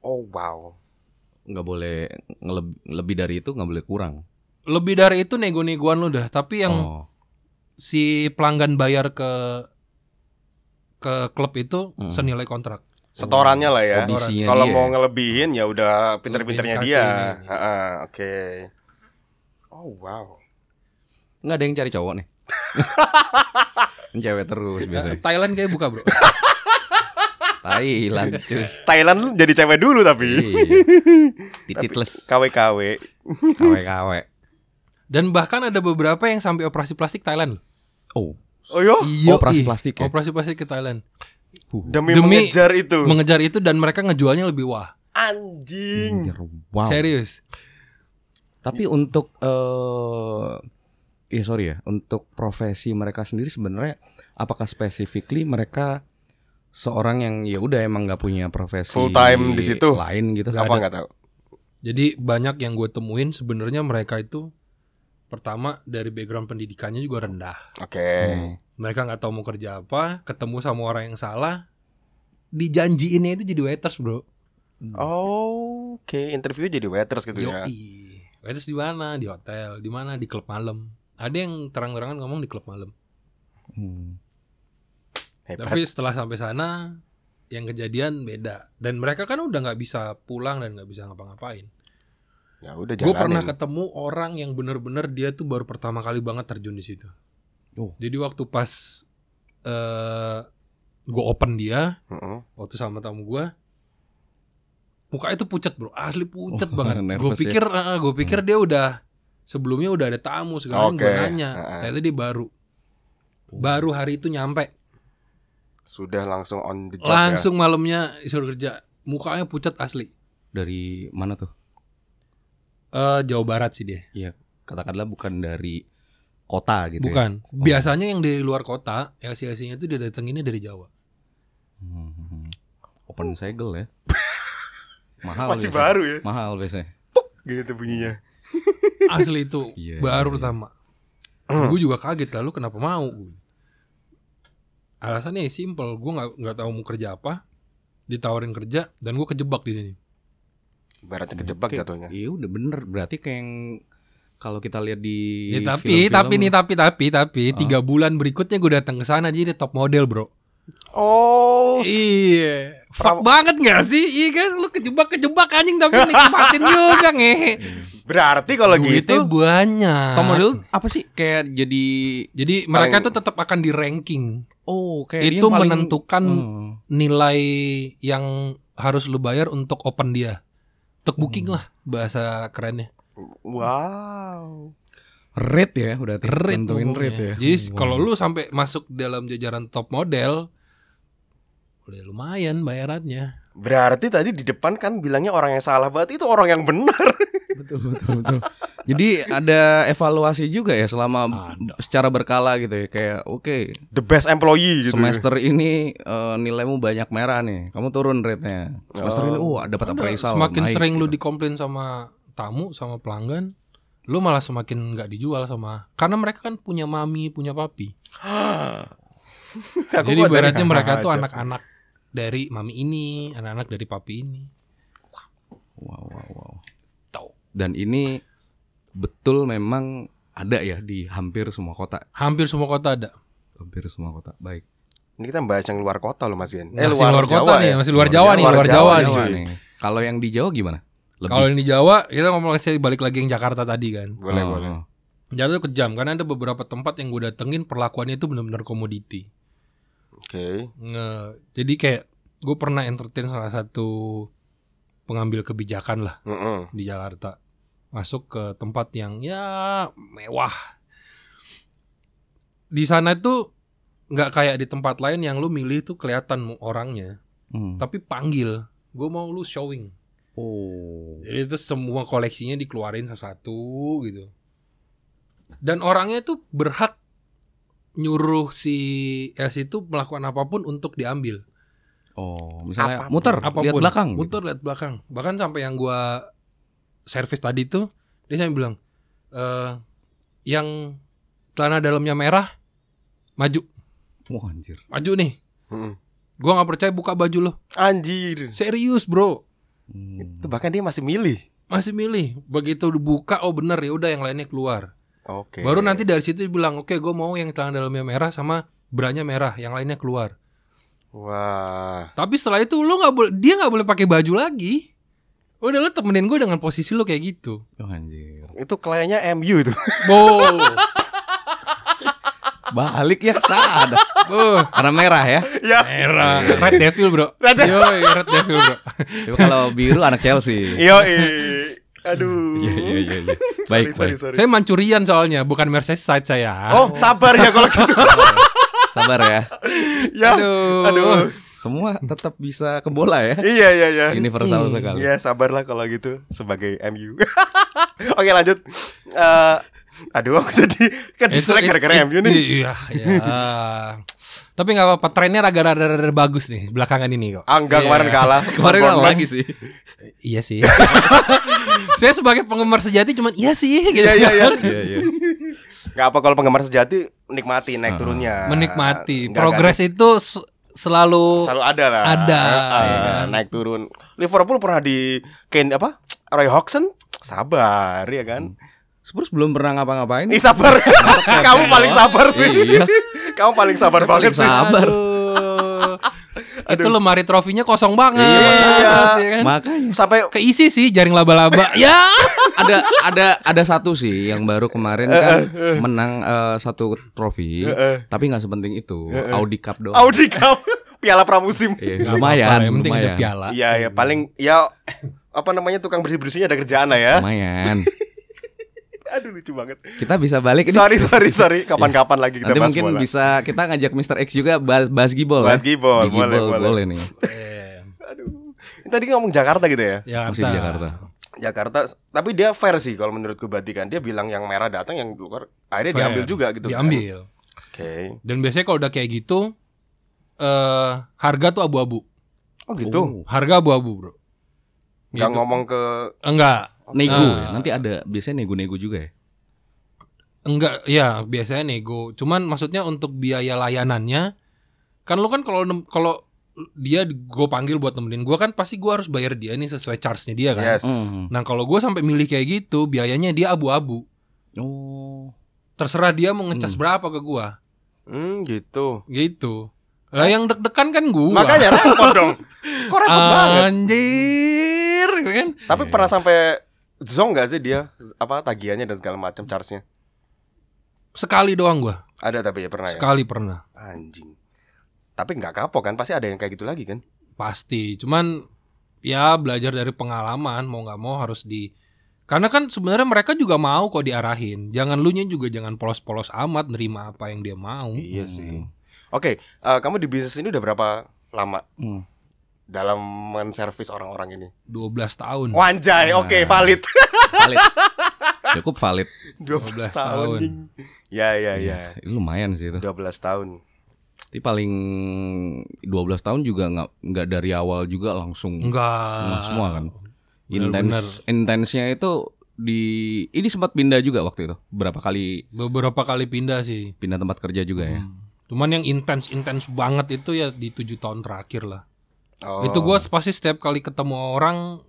Oh, wow. nggak boleh ngeleb- lebih dari itu nggak boleh kurang. Lebih dari itu nego-negoan lu dah, tapi yang oh. si pelanggan bayar ke ke klub itu Hmm. senilai kontrak. Setorannya lah ya. Kalau mau ngelebihin ya udah pinter-pinternya dia. Oke. Oh, wow. nggak ada yang cari cowok nih. Cewek terus biasanya. Thailand kayak buka, Bro. Thailand cuy. Thailand jadi cewek dulu tapi. Iya. Tititless. KW-KW. KW-KW. Dan bahkan ada beberapa yang sampai operasi plastik Thailand. Oh, Oh yo, Iya, operasi ih. plastik ya? Operasi plastik ke Thailand. Demi, Demi- mengejar itu. Mengejar itu dan mereka ngejualnya lebih wah. Anjing. Wow. Serius. Tapi untuk eh ya sorry ya, untuk profesi mereka sendiri sebenarnya apakah specifically mereka seorang yang ya udah emang nggak punya profesi Full time di situ? lain gitu? Nggak Apa nggak tahu? Jadi banyak yang gue temuin sebenarnya mereka itu pertama dari background pendidikannya juga rendah. Oke. Hmm. Mereka nggak tahu mau kerja apa, ketemu sama orang yang salah, dijanjiinnya itu jadi waiters bro. Oh, Oke, interview jadi waiters gitu ya. Yoi. Waiters di mana? Di hotel, di mana? Di klub malam. Ada yang terang-terangan ngomong di klub malam. Hmm. Hebat. Tapi setelah sampai sana, yang kejadian beda. Dan mereka kan udah nggak bisa pulang dan nggak bisa ngapa-ngapain. Ya udah Gue pernah ketemu orang yang bener-bener dia tuh baru pertama kali banget terjun di situ. Oh. Jadi waktu pas eh gue open dia, Heeh. waktu sama tamu gue, muka itu pucat bro, asli pucat Oh, banget. Gue ya. pikir, gue pikir dia udah sebelumnya udah ada tamu sekarang Oke, gue nanya, heeh. ternyata dia baru, baru hari itu nyampe, Sudah langsung on the job ya. langsung malamnya disuruh kerja, mukanya pucat asli. Dari mana tuh? Eh Jawa Barat sih dia, Iya, katakanlah bukan dari kota gitu. ya? bukan. Biasanya yang di luar kota, LC-LC-nya itu dia datanginnya dari Jawa. Hmm. Open segel ya. Mahal Masih biasanya. baru ya. Mahal biasanya. Gitu bunyinya. Asli itu Iya, baru iya. pertama. Hmm. gue juga kaget lalu kenapa mau? Alasannya simple, gue nggak nggak tahu mau kerja apa, ditawarin kerja dan gue kejebak di sini. Baratnya kejebak Kayak- jatuhnya. Iya udah bener. Berarti kayak yang kalau kita lihat di Ya, tapi film-film- tapi nih tapi tapi tapi Oh. tiga bulan berikutnya gue datang ke sana jadi top model bro. Oh, Iya, fuck Pra- banget gak sih? Iya kan, lu kejebak kejebak anjing tapi nikmatin juga ngehe. berarti kalau gitu banyak. Top model apa sih? Kayak jadi Jadi mereka Paling- tuh tetap akan di ranking. oh kayak Itu paling- menentukan Hmm. nilai yang harus lu bayar untuk open dia. Untuk booking lah bahasa kerennya. Wow. rate ya udah Rate tentuin rate ya. Jadi Wow. kalau lu sampai masuk dalam jajaran top model, udah lumayan bayarannya. Berarti tadi di depan kan bilangnya orang yang salah berarti itu orang yang benar. betul betul betul. Jadi ada evaluasi juga ya selama Ada. secara berkala gitu ya kayak oke The best employee gitu. semester ini eh, nilaimu banyak merah nih kamu turun rate-nya semester Oh. ini uh dapat Ada, appraisal semakin naik sering lu gitu. dikomplain sama tamu, sama pelanggan, lu malah semakin nggak dijual sama. Karena mereka kan punya mami, punya papi. Jadi ibaratnya mereka tuh anak-anak dari mami ini, anak-anak dari papi ini. wow wow wow Tahu. dan ini betul memang ada ya di hampir semua kota Hampir semua kota ada. hampir semua kota baik Ini kita bahas yang luar kota loh Mas Ian. Masih luar, kota nih, ya? masih luar Jawa nih, Luar luar Jawa Jawa, nih, nih. nih kalau yang di Jawa gimana Lebih- Kalau ini Jawa, kita ngomong saya balik lagi yang Jakarta tadi kan. Boleh, Oh, boleh. Jakarta kejam karena ada beberapa tempat yang gue datengin perlakuannya itu benar-benar komoditi. Oke. Nge- jadi kayak gue pernah entertain salah satu pengambil kebijakan lah Mm-mm. di Jakarta masuk ke tempat yang ya mewah di sana itu nggak kayak di tempat lain yang lu milih tuh kelihatan orangnya Hmm. tapi panggil gue mau lu showing oh. Jadi itu semua koleksinya dikeluarin satu-satu gitu. Dan orangnya tuh berhak nyuruh si Els itu melakukan apa pun untuk diambil. Oh misalnya Apa pun. muter apa pun. lihat belakang gitu. muter lihat belakang. Bahkan sampai yang gua servis tadi tuh dia sampai bilang eh yang celana dalamnya merah maju. Wah anjir. Maju nih. Mm-mm. gua nggak percaya buka baju lo. Anjir. serius bro Hmm. Itu bahkan dia masih milih. masih milih begitu dibuka oh bener ya udah yang lainnya keluar Oke. baru nanti dari situ dia bilang oke gue mau yang celana dalamnya merah sama branya merah yang lainnya keluar Wah. tapi setelah itu lu nggak boleh dia nggak boleh pakai baju lagi udah lu temenin gue dengan posisi lu kayak gitu oh anjir Itu kliennya MU itu. Bo. Balik ya sadar. Uh, Karena merah ya. Ya. merah. Red Devil, Bro. Red Devil. Yo, Red Devil, Bro. Tapi kalau biru anak Chelsea. Yo, aduh. Iya iya iya. iya. Baik sorry, baik. sorry, sorry. Saya Mancurian soalnya, bukan Merseyside saya. Oh, sabar ya kalau gitu. Sabar ya. ya. Aduh. Aduh. Semua tetap bisa ke bola ya. Iya, iya, iya. Universal Hmm, sekali. Ya sabarlah kalau gitu sebagai MU. Oke lanjut. Eh, aduh aku jadi kan Itu- distract gara-gara MU nih. Iya, iya. Tapi nggak apa-apa, trennya rada-rada bagus nih belakangan ini kok. Ah, enggak Iya. kemarin kalah. Kemarin kalah lagi sih. Iya sih. Saya sebagai penggemar sejati cuman iya sih gitu. Iya iya iya. Iya iya. Enggak apa kalau penggemar sejati nikmati naik Ah. turunnya. Menikmati. Nggak- Progres itu selalu selalu ada lah. Ada, Ah, ya kan? Naik turun. Liverpool pernah di Kane apa? Roy Hodgson sabar ya kan. Spurs belum pernah ngapa-ngapain. Ih sabar. Kamu paling sabar sih. Iya. Kamu paling sabar Paling banget sih. sabar. Aduh. Itu lemari trofinya kosong banget. Iya. ya kan? Makanya Sampai Keisi sih jaring laba-laba. ya. ada ada ada satu sih yang baru kemarin kan menang eh, satu trofi, Eh, tapi nggak sepenting itu. Eh, eh. Audi Cup doang. Audi Cup Piala pramusim. Iya, lumayan, yang penting ada piala. Iya ya paling ya apa namanya tukang bersih bersihnya ada kerjaan lah ya. Lumayan. Aduh lucu banget. Kita bisa balik ini. Sorry sorry sorry. Kapan-kapan lagi kita Nanti bahas mungkin bola. bisa kita ngajak Mr. X juga bahas, bahas gibol Bahas ya. gibol, boleh, gibol, boleh. nih. Eh, Aduh. Ini Tadi ngomong Jakarta gitu ya. Jakarta. Masih di Jakarta. Jakarta, tapi dia fair sih kalau menurutku berarti kan dia bilang yang merah datang yang luar akhirnya Fair. diambil juga gitu. kan. Diambil. Oke. Dan biasanya kalau udah kayak gitu eh harga tuh abu-abu. Oh gitu. Oh, Harga abu-abu, Bro. Nggak Gitu. ngomong ke Enggak. Nego Ah. ya. Nanti ada biasanya nego-nego juga ya. Enggak, ya biasanya nego. Cuman maksudnya untuk biaya layanannya kan lu kan kalau kalau dia gue panggil buat nemenin gue kan pasti gue harus bayar dia nih sesuai charge-nya dia kan. yes. Hmm. Nah kalau gue sampai milih kayak gitu biayanya dia abu-abu. Oh. Terserah dia mau ngecas Hmm. berapa ke gue, Hmm gitu. gitu. Lah yang deg-degan kan gue. Makanya repot dong. Kok repot banget. Anjir, kan? Tapi pernah sampai zong gak sih dia apa tagihannya dan segala macam charge-nya? Sekali doang gue, Ada tapi ya pernah ya. sekali pernah. Anjing. Tapi nggak kapok kan? Pasti ada yang kayak gitu lagi kan? Pasti, cuman ya belajar dari pengalaman mau nggak mau harus di karena kan sebenarnya mereka juga mau kok diarahin. Jangan lu nya juga jangan polos-polos amat nerima apa yang dia mau. Iya Hmm. sih. Oke, eh, kamu di bisnis ini udah berapa lama Hmm. Dalam menservis orang-orang ini? 12 tahun. Wanjay, Nah. oke valid. Valid. Cukup valid. 12 12 tahun. tahun. Ya ya ya. Iya, itu lumayan sih itu. 12 tahun. Tapi paling 12 tahun juga nggak nggak dari awal juga langsung Enggak. Semua kan. Intens intensnya itu di ini sempat pindah juga waktu itu. Berapa kali Beberapa kali pindah sih. pindah tempat kerja juga ya. Hmm. Cuman yang intens-intens banget itu ya di tujuh tahun terakhir lah. Oh. Itu gua pasti setiap kali ketemu orang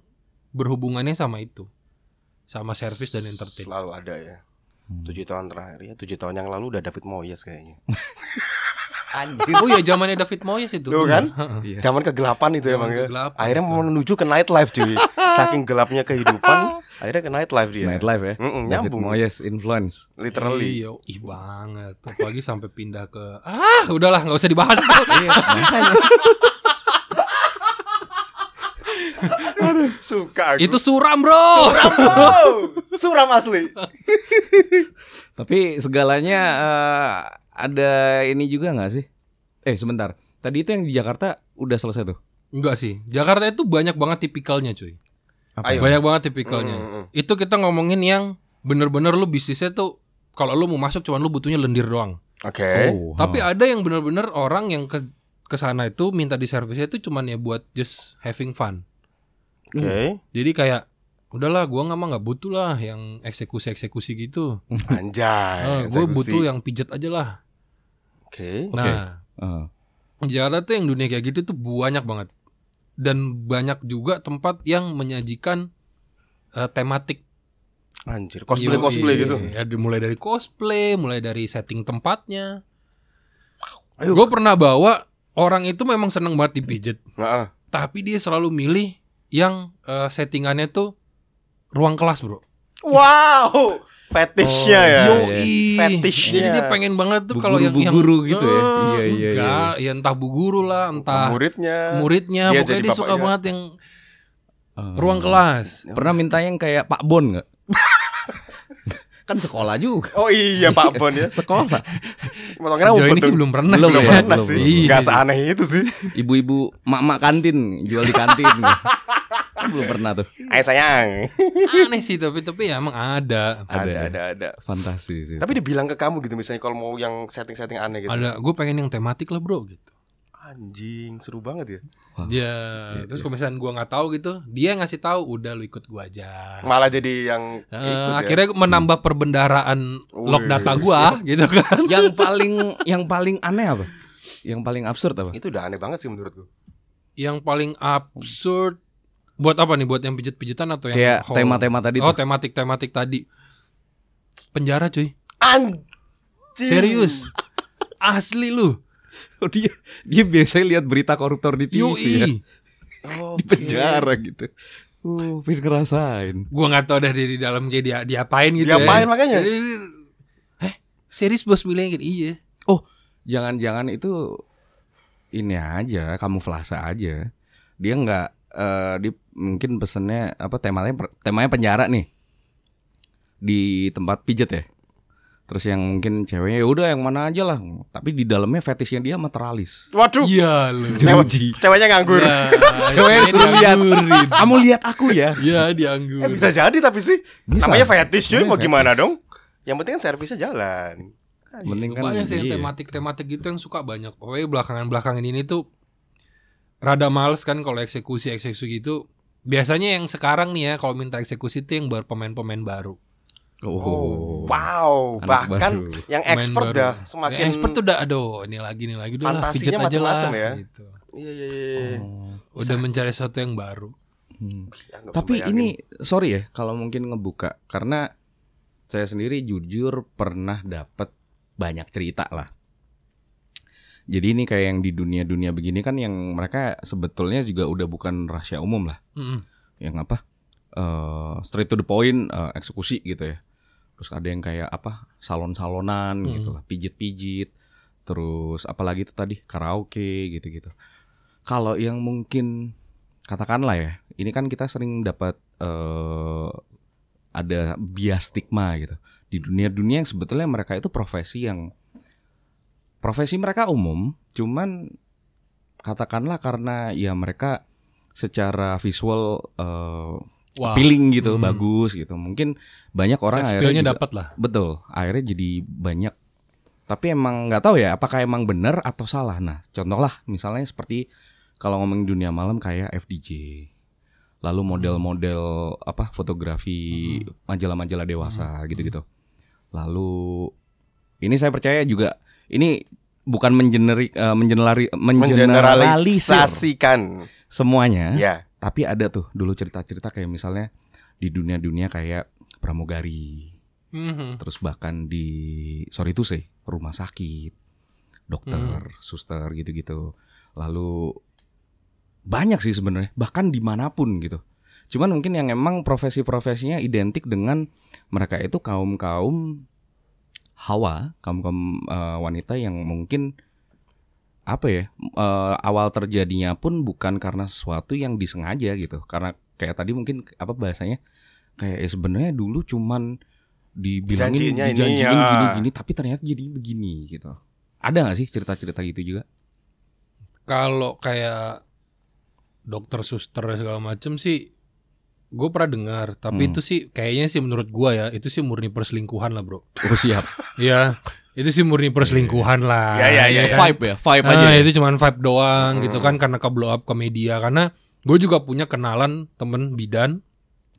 berhubungannya sama itu. Sama service dan entertain. selalu ada ya. Hmm. Tujuh tahun terakhir ya, tujuh tahun yang lalu udah David Moyes kayaknya. Oh iya zamannya David Moyes itu. Tuh bener. kan? Heeh. Iya. Zaman kegelapan itu Zaman emang ya. kegelapan Akhirnya itu. mau menuju ke nightlife cuy. Saking gelapnya kehidupan, akhirnya ke nightlife dia. Nightlife ya. Mm-mm, David nyambung. Moyes influence. Literally. Iya, ih banget. Apalagi sampai pindah ke ah, udahlah nggak usah dibahas. Iya, makanya. Suka aku. itu suram, Bro. Oh, suram asli. Tapi segalanya eh, ada ini juga nggak sih? Eh sebentar. Tadi itu yang di Jakarta udah selesai tuh. Enggak sih. Jakarta itu banyak banget tipikalnya, cuy. Apa? Ayo. Banyak banget tipikalnya. Mm, mm, mm. Itu kita ngomongin yang bener-bener lu bisnisnya tuh kalau lu mau masuk cuman lu butuhnya lendir doang. Oke. Oh, Tapi ada yang bener-bener orang yang ke ke sana itu minta di servisnya itu cuman ya buat just having fun. Oke. Jadi kayak udahlah gua nggak mah nggak butuh lah yang eksekusi-eksekusi gitu. Anjay. gue eksekusi. butuh yang pijet aja lah. Oke. Nah, Eh, Jakarta tuh yang dunia kayak gitu tuh banyak banget. Dan banyak juga tempat yang menyajikan eh, tematik Anjir, cosplay Yoi. cosplay gitu. Ya, mulai dari cosplay, mulai dari setting tempatnya. Gue pernah bawa orang itu memang seneng banget dipijet, Heeh. tapi dia selalu milih yang eh, settingannya tuh ruang kelas, bro. Wow. Fetishnya Oh, ya. iya. Yoi. Fetishnya. Jadi dia pengen banget tuh kalau yang bu yang guru gitu ya? Eh, Iya, iya, enggak, ya entah bu guru lah, entah Muridnya. muridnya, Dia pokoknya jadi dia suka banget yang Oh. ruang kelas. Pernah minta yang kayak Pak Bon nggak? Kan sekolah juga. Oh iya Pak Bon ya. Sekolah. Sejauh ini betul. sih belum pernah Belum sih. ya? ya. pernah belum, sih. belum. Gak seaneh itu sih. Ibu-ibu mak-mak kantin jual di kantin. belum pernah tuh. Ayo sayang. Aneh sih tapi tapi ya emang ada. Ada, Ada. ada, ada. Fantasi sih. Tapi dibilang ke kamu gitu misalnya kalau mau yang setting-setting aneh gitu. Ada, gue pengen yang tematik lah bro gitu. Anjing, seru banget ya. Wah. Ya, Iya, terus iya. kalau misalnya gue nggak tahu gitu, dia ngasih tahu, udah lu ikut gue aja. Malah jadi yang Eh, ikut ya. akhirnya menambah perbendaraan log Wih. data gua gitu kan. yang paling yang paling aneh apa? Yang paling absurd apa? itu udah aneh banget sih menurutku. Yang paling absurd buat apa nih? Buat yang pijet-pijetan atau yang Kayak home? tema-tema tadi Oh, tematik-tematik tadi. Penjara cuy. Anjing. Serius. Asli lu. Oh, dia dia biasanya lihat berita koruptor di TV ya. Yoi. Oh, Di penjara gitu. Uh, pengen ngerasain. Gua nggak tahu dah di, di dalam kayak dia diapain gitu Diapain ya. makanya? Jadi, Eh, serius bos bilangin iya. Jangan-jangan itu ini aja, kamuflase aja. Dia nggak eh di mungkin pesennya apa temanya temanya penjara nih. Di tempat pijet ya. Terus yang mungkin ceweknya ya udah yang mana aja lah. Tapi di dalamnya fetishnya dia sama teralis. Waduh. Iya lu. Jeruji. Ceweknya nganggur. Nah, Ceweknya suruh lihat. Kamu lihat aku ya. Iya, dianggur. Eh, bisa jadi tapi sih. Bisa. Namanya fetish cuy, mau fetish. gimana dong? Yang penting kan servisnya jalan. Mending kan banyak sih yang tematik-tematik gitu yang suka banyak. Pokoknya belakangan-belakangan ini tuh rada males kan kalau eksekusi-eksekusi gitu. Biasanya yang sekarang nih ya kalau minta eksekusi tuh yang berpemain-pemain baru. Oh. wow. Anak Bahkan baru. yang expert baru. dah Yang semakin expert tuh udah aduh ini lagi ini lagi udah lah Fantasinya pijet aja lah macam-macam ya. gitu. Iya iya iya. Oh. Udah mencari sesuatu yang baru. Hmm. Ya, Tapi bayangin. ini sorry ya kalau mungkin ngebuka karena saya sendiri jujur pernah dapat banyak cerita lah. Jadi ini kayak yang di dunia-dunia begini kan yang mereka sebetulnya juga udah bukan rahasia umum lah. Mm-mm. Yang apa? eh straight to the point eh, eksekusi gitu ya. Terus ada yang kayak apa? salon-salonan Hmm. gitu lah, pijit-pijit. Terus apalagi itu tadi karaoke gitu-gitu. Kalau yang mungkin katakanlah ya, ini kan kita sering dapat eh ada bias stigma gitu di dunia-dunia yang sebetulnya mereka itu profesi yang profesi mereka umum, cuman katakanlah karena ya mereka secara visual eh Wah. appealing gitu, Hmm. bagus gitu. Mungkin banyak orang Sex akhirnya dapat lah. Betul, akhirnya jadi banyak. Tapi emang nggak tahu ya, apakah emang benar atau salah. Nah, contoh lah, misalnya seperti kalau ngomongin dunia malam kayak FDJ, lalu model-model apa fotografi majalah-majalah dewasa gitu-gitu. Lalu ini saya percaya juga ini bukan mengenerik eh, mengenerali- mengeneralisir mengeneralisasikan. semuanya, Ya. Tapi ada tuh dulu cerita-cerita kayak misalnya di dunia-dunia kayak pramugari, Mhm. terus bahkan di sorry itu sih rumah sakit dokter suster gitu-gitu. Lalu banyak sih sebenarnya bahkan di mana pun gitu. Cuman mungkin yang emang profesi-profesinya identik dengan mereka itu kaum kaum hawa kaum kaum wanita yang mungkin apa ya eh, awal terjadinya pun bukan karena sesuatu yang disengaja gitu. Karena kayak tadi mungkin apa bahasanya kayak ya sebenarnya dulu cuman dibilangin Dijanjiinnya ini, dijanjiin ya. gini-gini tapi ternyata jadi begini gitu. Ada nggak sih cerita-cerita gitu juga? Kalau kayak dokter suster segala macem sih gue pernah dengar. Tapi Hmm. itu sih kayaknya sih menurut gua ya itu sih murni perselingkuhan lah bro. Oh siap. Iya itu sih murni perselingkuhan lah Ya, ya, ya, Iya ya. vibe ya vibe Ah, aja ya? itu cuman vibe doang Hmm. gitu kan karena ke blow up ke media karena gue juga punya kenalan temen bidan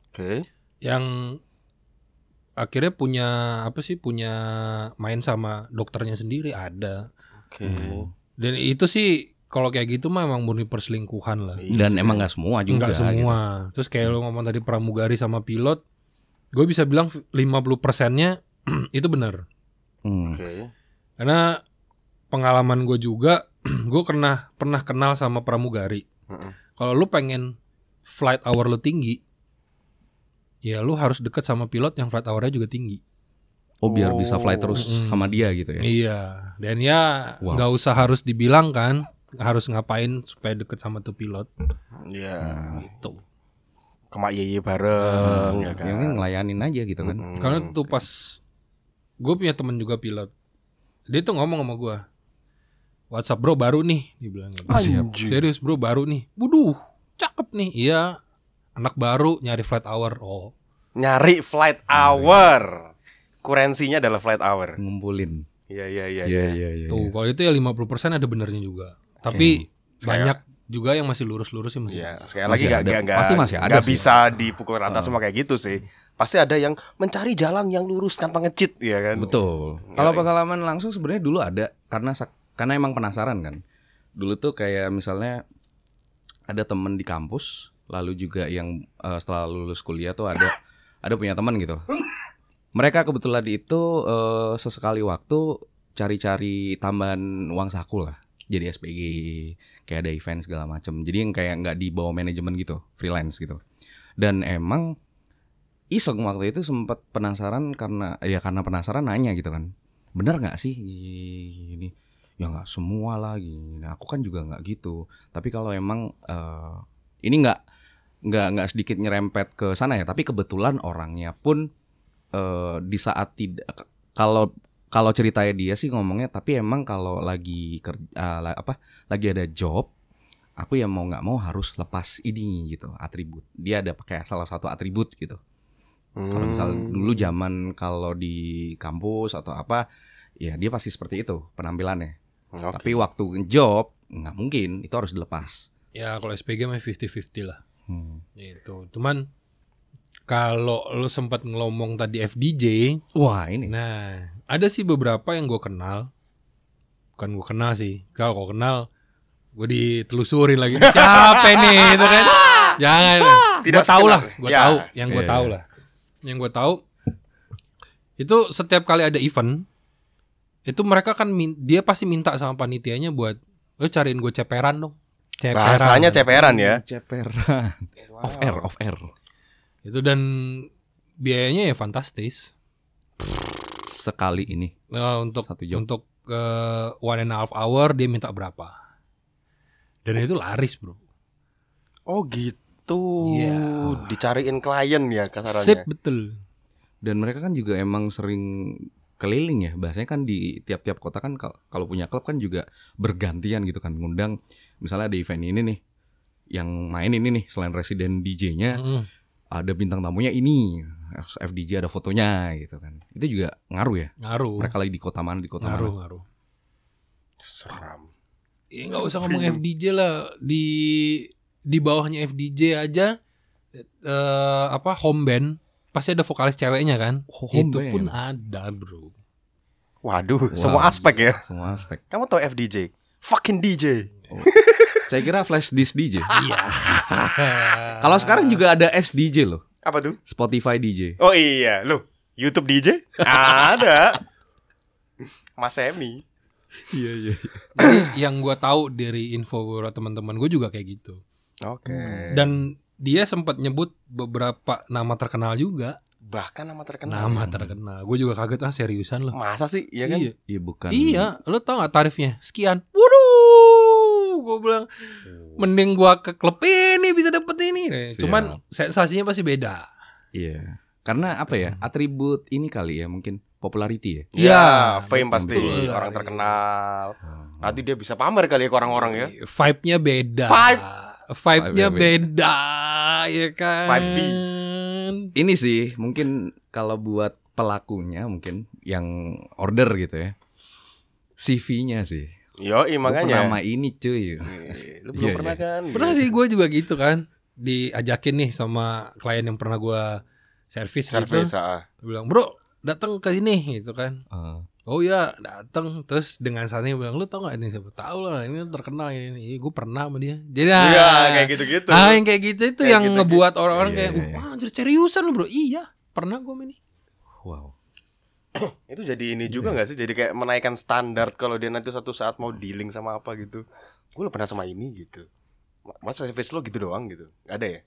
Oke. yang akhirnya punya apa sih punya main sama dokternya sendiri ada Oke. Hmm. dan itu sih kalau kayak gitu mah emang murni perselingkuhan lah Iya dan emang nggak semua juga Enggak gitu. semua. Terus kayak lo ngomong tadi pramugari sama pilot, gue bisa bilang 50 persennya itu benar. Hmm. Oke. Karena pengalaman gue juga, gue pernah pernah kenal sama pramugari. Heeh. Kalau lu pengen flight hour lu tinggi, ya lu harus deket sama pilot yang flight hournya juga tinggi. Oh biar bisa fly terus Mm-mm. sama dia gitu ya. Iya. Dan ya Wow. nggak usah harus dibilang kan harus ngapain supaya deket sama tuh pilot. Iya. Gitu. Kemak Yeye bareng ya kan. Yang ngelayanin aja gitu kan. Mm-mm. Karena tuh pas gue punya temen juga pilot, dia tuh ngomong sama gue, WhatsApp bro baru nih, dia bilang gitu. Serius bro baru nih, buduh, cakep nih, iya, anak baru nyari flight hour, oh, Nyari flight hour. Kurensinya adalah flight hour. Ngumpulin. Iya iya iya. Iya iya. iya iya. tuh kalau itu ya 50% ada benernya juga, tapi Sekali- banyak juga yang masih lurus-lurus sih masih. Iya, sekali Masih lagi nggak ada. nggak nggak Pasti masih ada nggak sih. bisa dipukul rata Ah. semua kayak gitu sih. Pasti ada yang mencari jalan yang lurus tanpa ngecit ya kan. Betul. Ngeri. Kalau pengalaman langsung sebenarnya dulu ada karena sak- karena emang penasaran kan. Dulu tuh kayak misalnya ada temen di kampus, lalu juga yang eh, setelah lulus kuliah tuh ada ada punya teman gitu. Mereka kebetulan itu eh, sesekali waktu cari-cari tambahan uang saku lah. Jadi SPG, kayak ada event segala macam. Jadi yang kayak nggak di bawah manajemen gitu, freelance gitu. Dan emang iseng waktu itu sempat penasaran karena ya karena penasaran nanya gitu kan. Bener nggak sih? Ini ya nggak semua lagi aku kan juga nggak gitu. Tapi kalau emang eh, ini nggak nggak nggak sedikit nyerempet ke sana ya. Tapi kebetulan orangnya pun eh, di saat tidak kalau kalau ceritanya dia sih ngomongnya tapi emang kalau lagi kerja apa lagi ada job aku ya mau nggak mau harus lepas ini gitu atribut. Dia ada pakai salah satu atribut gitu kalau misal Hmm. dulu zaman kalau di kampus atau apa, ya dia pasti seperti itu penampilannya. Oke. Tapi waktu job nggak mungkin, itu harus dilepas. Ya kalau SPG mah 50-50 lah. Hmm. Itu. Cuman kalau lu sempat ngelomong tadi FDJ, Wah ini, nah ada sih beberapa yang gue kenal. Bukan gue kenal sih. Kalau kau kenal, gue ditelusurin lagi. Siapa nih itu kan? Jangan. Tidak Gue tahu lah. Gue ya. tahu. Yang gue Iya, tahu lah. Yang gue tahu itu setiap kali ada event itu mereka kan dia pasti minta sama panitianya buat lo cariin gue ceperan dong. Ceperan. Bahasanya ceperan ya. ceperan, off air, off air. Itu dan biayanya ya fantastis. Sekali ini Nah, untuk Satu job. untuk eh, one and a half hour dia minta berapa? Dan itu laris bro. Oh gitu. Iya. Dicariin klien ya kasarannya. Sip betul. dan mereka kan juga emang sering keliling ya. Bahasanya kan di tiap-tiap kota kan kal- kalau punya klub kan juga bergantian gitu kan ngundang. Misalnya ada event ini nih, yang main ini nih selain residen DJ-nya Mm-mm. ada bintang tamunya ini FDJ ada fotonya gitu kan itu juga ngaruh ya Ngaruh. mereka lagi di kota mana di kota Ngaruh mana ngaruh. Seram. Ya nggak usah ngomong FDJ lah di di bawahnya FDJ aja eh apa home band pasti ada vokalis ceweknya kan Oh, home itu band. pun ada bro Waduh, Wah, semua aspek ya. semua aspek Kamu tahu FDJ? Fucking DJ. saya kira flash disk DJ iya kalau sekarang juga ada SDJ loh Apa tuh? Spotify DJ Oh iya, loh. YouTube DJ? ada. Mas Emi. iya iya Jadi yang gua tahu dari info teman-teman gue juga kayak gitu Oke. dan dia sempat nyebut beberapa nama terkenal juga bahkan nama terkenal. nama terkenal gue juga kaget ah seriusan loh Masa sih? Iya kan? iya iya bukan iya lo tau gak tarifnya sekian waduh gue bilang mending gua ke klub ini bisa dapet ini Nah, Siap. cuman sensasinya pasti beda iya karena apa ya atribut ini kali ya mungkin popularity ya Ya, Iya, fame pasti betul. orang terkenal. Nanti dia bisa pamer kali ya ke orang-orang ya. vibe-nya beda Vibe. Vibe-nya Vibe-nya beda ya kan 5V. ini sih mungkin kalau buat pelakunya mungkin yang order gitu ya CV-nya sih Yo, Lu makanya. pernah sama ini cuy Ih, Lu belum Iya, pernah iya. kan? pernah sih gue juga gitu kan diajakin nih sama klien yang pernah gua servis gitu Service, ah. Bilang bro datang ke sini gitu kan Eh, Oh iya datang terus dengan saatnya dia bilang lu tau gak ini siapa tahu lah ini terkenal ini gue pernah sama dia jadi nah, Iya, kayak gitu-gitu. ah yang kayak gitu itu Kayak yang gitu-gitu. ngebuat orang-orang Iya, kayak iya, iya. wah anjir seriusan lu bro iya pernah gue ini wow Itu jadi ini juga nggak sih? Jadi kayak menaikkan standar kalau dia nanti suatu saat mau dealing sama apa gitu. Gue udah pernah sama ini gitu. Masa service lo gitu doang gitu? Gak ada ya?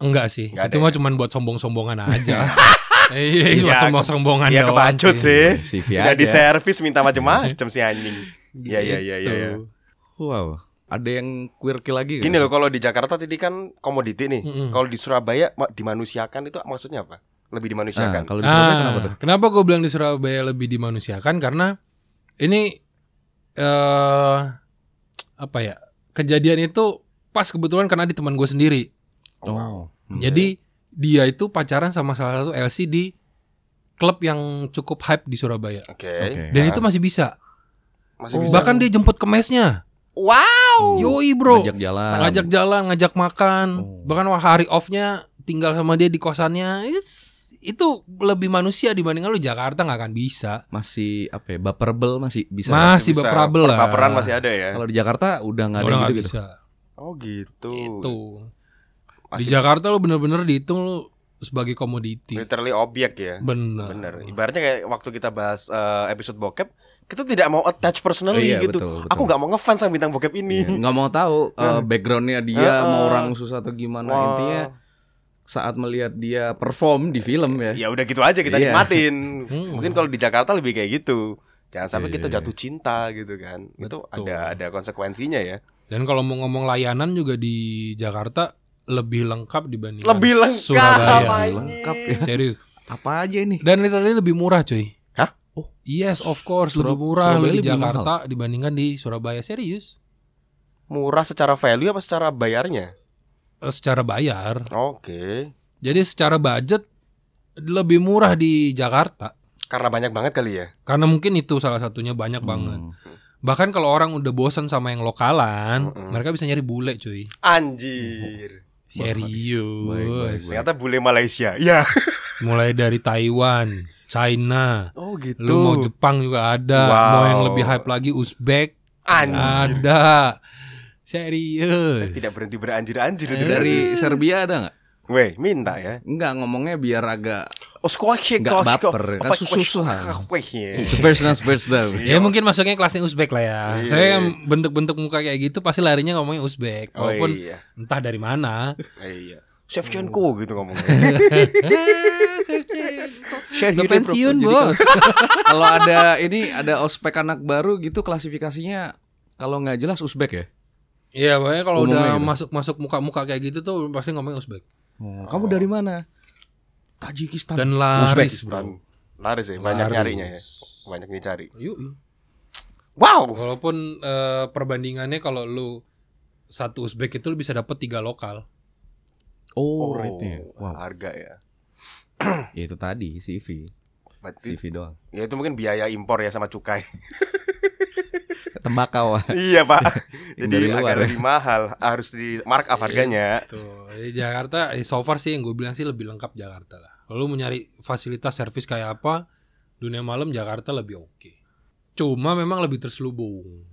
enggak sih Nggak itu mah ya? cuman buat sombong-sombongan aja Iya, Iya, iya, sombong-sombongan Iya doang kebacut sih. CV Udah di servis minta macem-macem si anjing. Iya iya iya iya. iya. Gitu. Wow. Ada yang quirky lagi Gini sih? loh kalau di Jakarta tadi kan komoditi nih. Mm-mm. Kalau di Surabaya ma- dimanusiakan itu maksudnya apa? Lebih Nah, dimanusiakan. kalau di Surabaya Ah, kenapa tuh? Kenapa gue bilang di Surabaya lebih dimanusiakan karena ini eh apa ya kejadian itu pas kebetulan karena di teman gue sendiri. Oh. Hmm. Jadi dia itu pacaran sama salah satu LC di klub yang cukup hype di Surabaya. Oke. Oke. Dan Ah, itu masih bisa. masih Oh. bisa. Bahkan dia jemput ke mesnya. Wow. Yoi bro. Ngajak jalan. Ngajak jalan, ngajak makan. Oh. Bahkan wah, hari off-nya tinggal sama dia di kosannya. It's- itu lebih manusia dibandingkan lu Jakarta nggak akan bisa. masih apa ya? Baperable masih bisa. Masih Bisa. baperable lah. Baperan masih ada ya. Kalau di Jakarta udah nggak ada gitu gitu. bisa. Oh gitu. Itu. Di Masih Jakarta lu bener-bener dihitung lu sebagai komoditi. literally objek ya. Bener. Bener. Ibaratnya kayak waktu kita bahas eh, episode bokep, kita tidak mau attach personally Iya, gitu. betul, betul. Aku nggak mau ngefans sama bintang bokep ini. Iya, nggak mau tahu uh, backgroundnya dia Heeh. mau orang susah atau gimana Wah. intinya saat melihat dia perform di film ya. Ya udah gitu aja kita Iya. nikmatin. Hmm. Mungkin kalau di Jakarta lebih kayak gitu. Jangan sampai Iya, kita iya, jatuh cinta gitu kan. Itu Betul. ada ada konsekuensinya ya. Dan kalau mau ngomong layanan juga di Jakarta lebih lengkap dibanding Lebih lengkap Surabaya. anjing. Lengkap ya. Serius. Apa aja ini? Dan literally lebih murah cuy. Hah? Oh, yes of course Surab- lebih murah Surabaya lu di lebih Jakarta dibandingkan di Surabaya serius. Murah secara value apa secara bayarnya? Eh, Secara bayar. Oke. Jadi secara budget lebih murah di Jakarta. Karena banyak banget kali ya. Karena mungkin itu salah satunya banyak banget. Hmm. Bahkan kalau orang udah bosan sama yang lokalan, Mm-mm. mereka bisa nyari bule cuy. Anjir. Serius. Baik, baik, baik. Ternyata bule Malaysia. Ya. Mulai dari Taiwan, China, Oh gitu. lu mau Jepang juga ada, Wow. mau yang lebih hype lagi Uzbek Anjir. ada. Saya Serius. tidak berhenti beranjir-anjir itu Eh. Dari Serbia ada nggak? Weh, minta ya. Enggak ngomongnya biar agak Oh, squash Nggak baper, kan ya. dance first love. Ya mungkin masuknya kelasnya Uzbek lah ya. Iya. Saya yang bentuk-bentuk muka kayak gitu pasti larinya ngomongnya Uzbek. Oh Walaupun iya. entah dari mana. Iya. Shevchenko gitu ngomongnya. Bro. pensiun bos. Kalau ada ini ada ospek anak baru gitu klasifikasinya kalau nggak jelas Uzbek ya. Iya, pokoknya kalau udah gitu. masuk-masuk muka-muka kayak gitu tuh pasti ngomongnya Uzbek. Oh, Kamu dari mana? Tajikistan. Dan laris, Uzbekistan. bro. Laris ya, banyak Laris. nyarinya ya. Banyak dicari. Yuk. Wow. Walaupun eh, perbandingannya kalau lu satu Uzbek itu lu bisa dapat tiga lokal. Oh, rate-nya. Wow. harga ya. Ya itu tadi CV. Berarti CV doang. ya itu mungkin biaya impor ya sama cukai. Tembakau. iya, Pak. Jadi luar agak ya. lebih mahal, harus di markup harganya. Tuh, di Jakarta eh, so far sih yang gue bilang sih lebih lengkap Jakarta lah. Kalau lu mau nyari fasilitas servis kayak apa, dunia malam Jakarta lebih oke. Cuma memang lebih terselubung.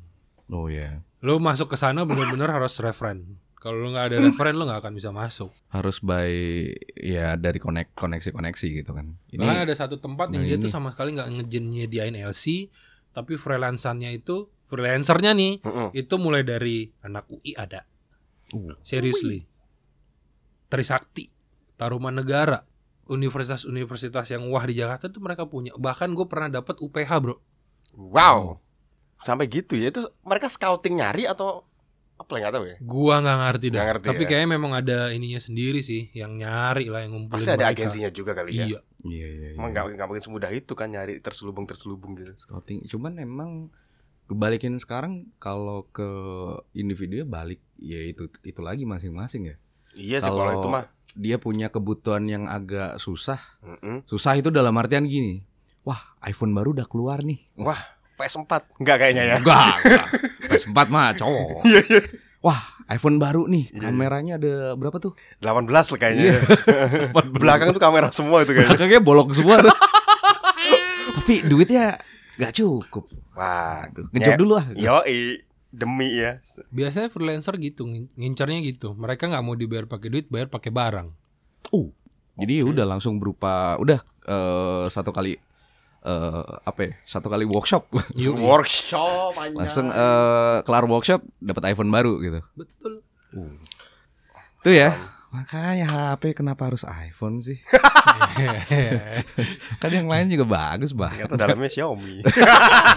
Oh ya. Lu masuk ke sana bener-bener harus referen. Kalau lu nggak ada referen lu nggak akan bisa masuk. Harus by ya dari konek koneksi-koneksi gitu kan. Bahkan Ini ada satu tempat yang nah dia tuh ini. sama sekali nggak ngejin nyediain LC, tapi freelancernya itu freelancernya nih Mm-mm. itu mulai dari anak UI ada. Uh. Seriously. Trisakti, Taruman Negara, universitas-universitas yang wah di Jakarta tuh mereka punya. Bahkan gue pernah dapat UPH, Bro. Wow. Sampai gitu ya. Itu mereka scouting nyari atau apa ya nggak tahu ya. Gua nggak ngerti dah. Ngerti Tapi ya. kayaknya memang ada ininya sendiri sih yang nyari lah yang ngumpulin Pasti ada mereka. agensinya juga kali ya. Iya. Iya iya. Emang iya. nggak nggak mungkin semudah itu kan nyari terselubung-terselubung gitu. scouting. Cuman emang kebalikin sekarang kalau ke individu balik ya itu itu lagi masing-masing ya. Iya sih Kalau- itu mah. Dia punya kebutuhan yang agak susah. Mm-mm. Susah itu dalam artian gini. Wah, iPhone baru udah keluar nih. Wah, PS4 enggak kayaknya ya. Enggak, enggak. PS4 mah cowok. Iya iya. Wah, iPhone baru nih. Iya. Kameranya ada berapa tuh? 18 lah kayaknya. Belakang tuh kamera semua itu kayaknya. Belakangnya bolong semua tuh. Tapi duitnya nggak cukup. Wah, Aduh, ngejob Ya. dulu lah. yoi demi ya. Biasanya freelancer gitu, ngin- ngincarnya gitu. Mereka nggak mau dibayar pakai duit, bayar pakai barang. Uh. Jadi Oke. udah langsung berupa udah eh, satu kali eh apa ya? Satu kali workshop. Yuk, Workshop anjay. langsung eh kelar workshop dapat iPhone baru gitu. betul. Itu ya Makanya HP kenapa harus iPhone sih? kan yang lain juga bagus bah. Ternyata dalamnya Xiaomi.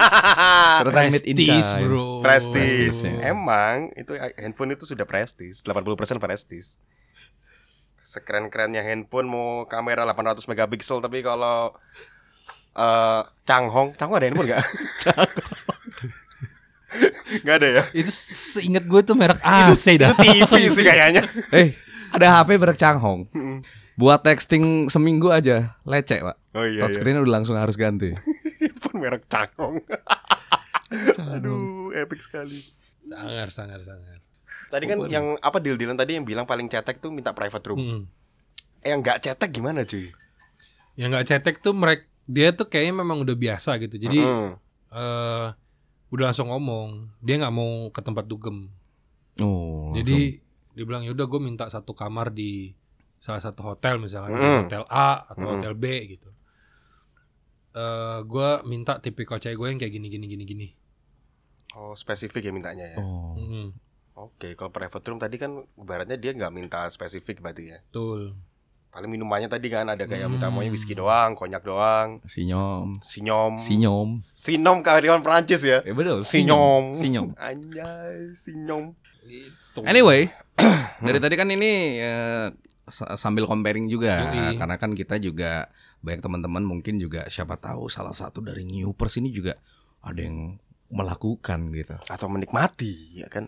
Ternyata made in China. bro. prestis. Prestis, ya. Emang itu handphone itu sudah prestis, 80% prestis. Sekeren-kerennya handphone mau kamera 800 megapiksel tapi kalau eh Changhong, Changhong ada handphone enggak? Enggak ada ya? Itu seingat gue tuh merek AC dah. Itu TV sih kayaknya. Eh, ada HP merek Changhong. Buat texting seminggu aja lecek, Pak. Oh iya, iya. Touchscreen udah langsung harus ganti. handphone merek Changhong. Aduh, epic sekali. Sangar, sangar, sangar. Tadi kan yang apa deal-dealan tadi yang bilang paling cetek tuh minta private room. Hmm. Eh, yang enggak cetek gimana, cuy? Yang nggak cetek tuh mereka dia tuh kayaknya memang udah biasa gitu. Jadi Mm. eh udah langsung ngomong dia nggak mau ke tempat dugem. Oh. Jadi dia bilang yaudah gue minta satu kamar di salah satu hotel misalnya Mm. hotel A atau Mm. hotel B gitu. Eh gue minta tipikal cewek gue yang kayak gini gini gini gini. Oh, spesifik ya mintanya ya. Oh. Mm, Oke, kalau private room tadi kan ibaratnya dia nggak minta spesifik berarti ya. betul. Paling minumannya tadi kan ada kayak Hmm. minta maunya whisky doang, konyak doang, Sinyom. sinyom. Sinyom. Sinom karyawan Prancis ya. Eh betul. Sinyom. Sinyom. Anjay, sinyom. Itu. Anyway, dari tadi kan ini eh, sa- sambil comparing juga Yoi. karena kan kita juga banyak teman-teman mungkin juga siapa tahu salah satu dari newpers ini juga ada yang melakukan gitu. Atau menikmati, ya kan?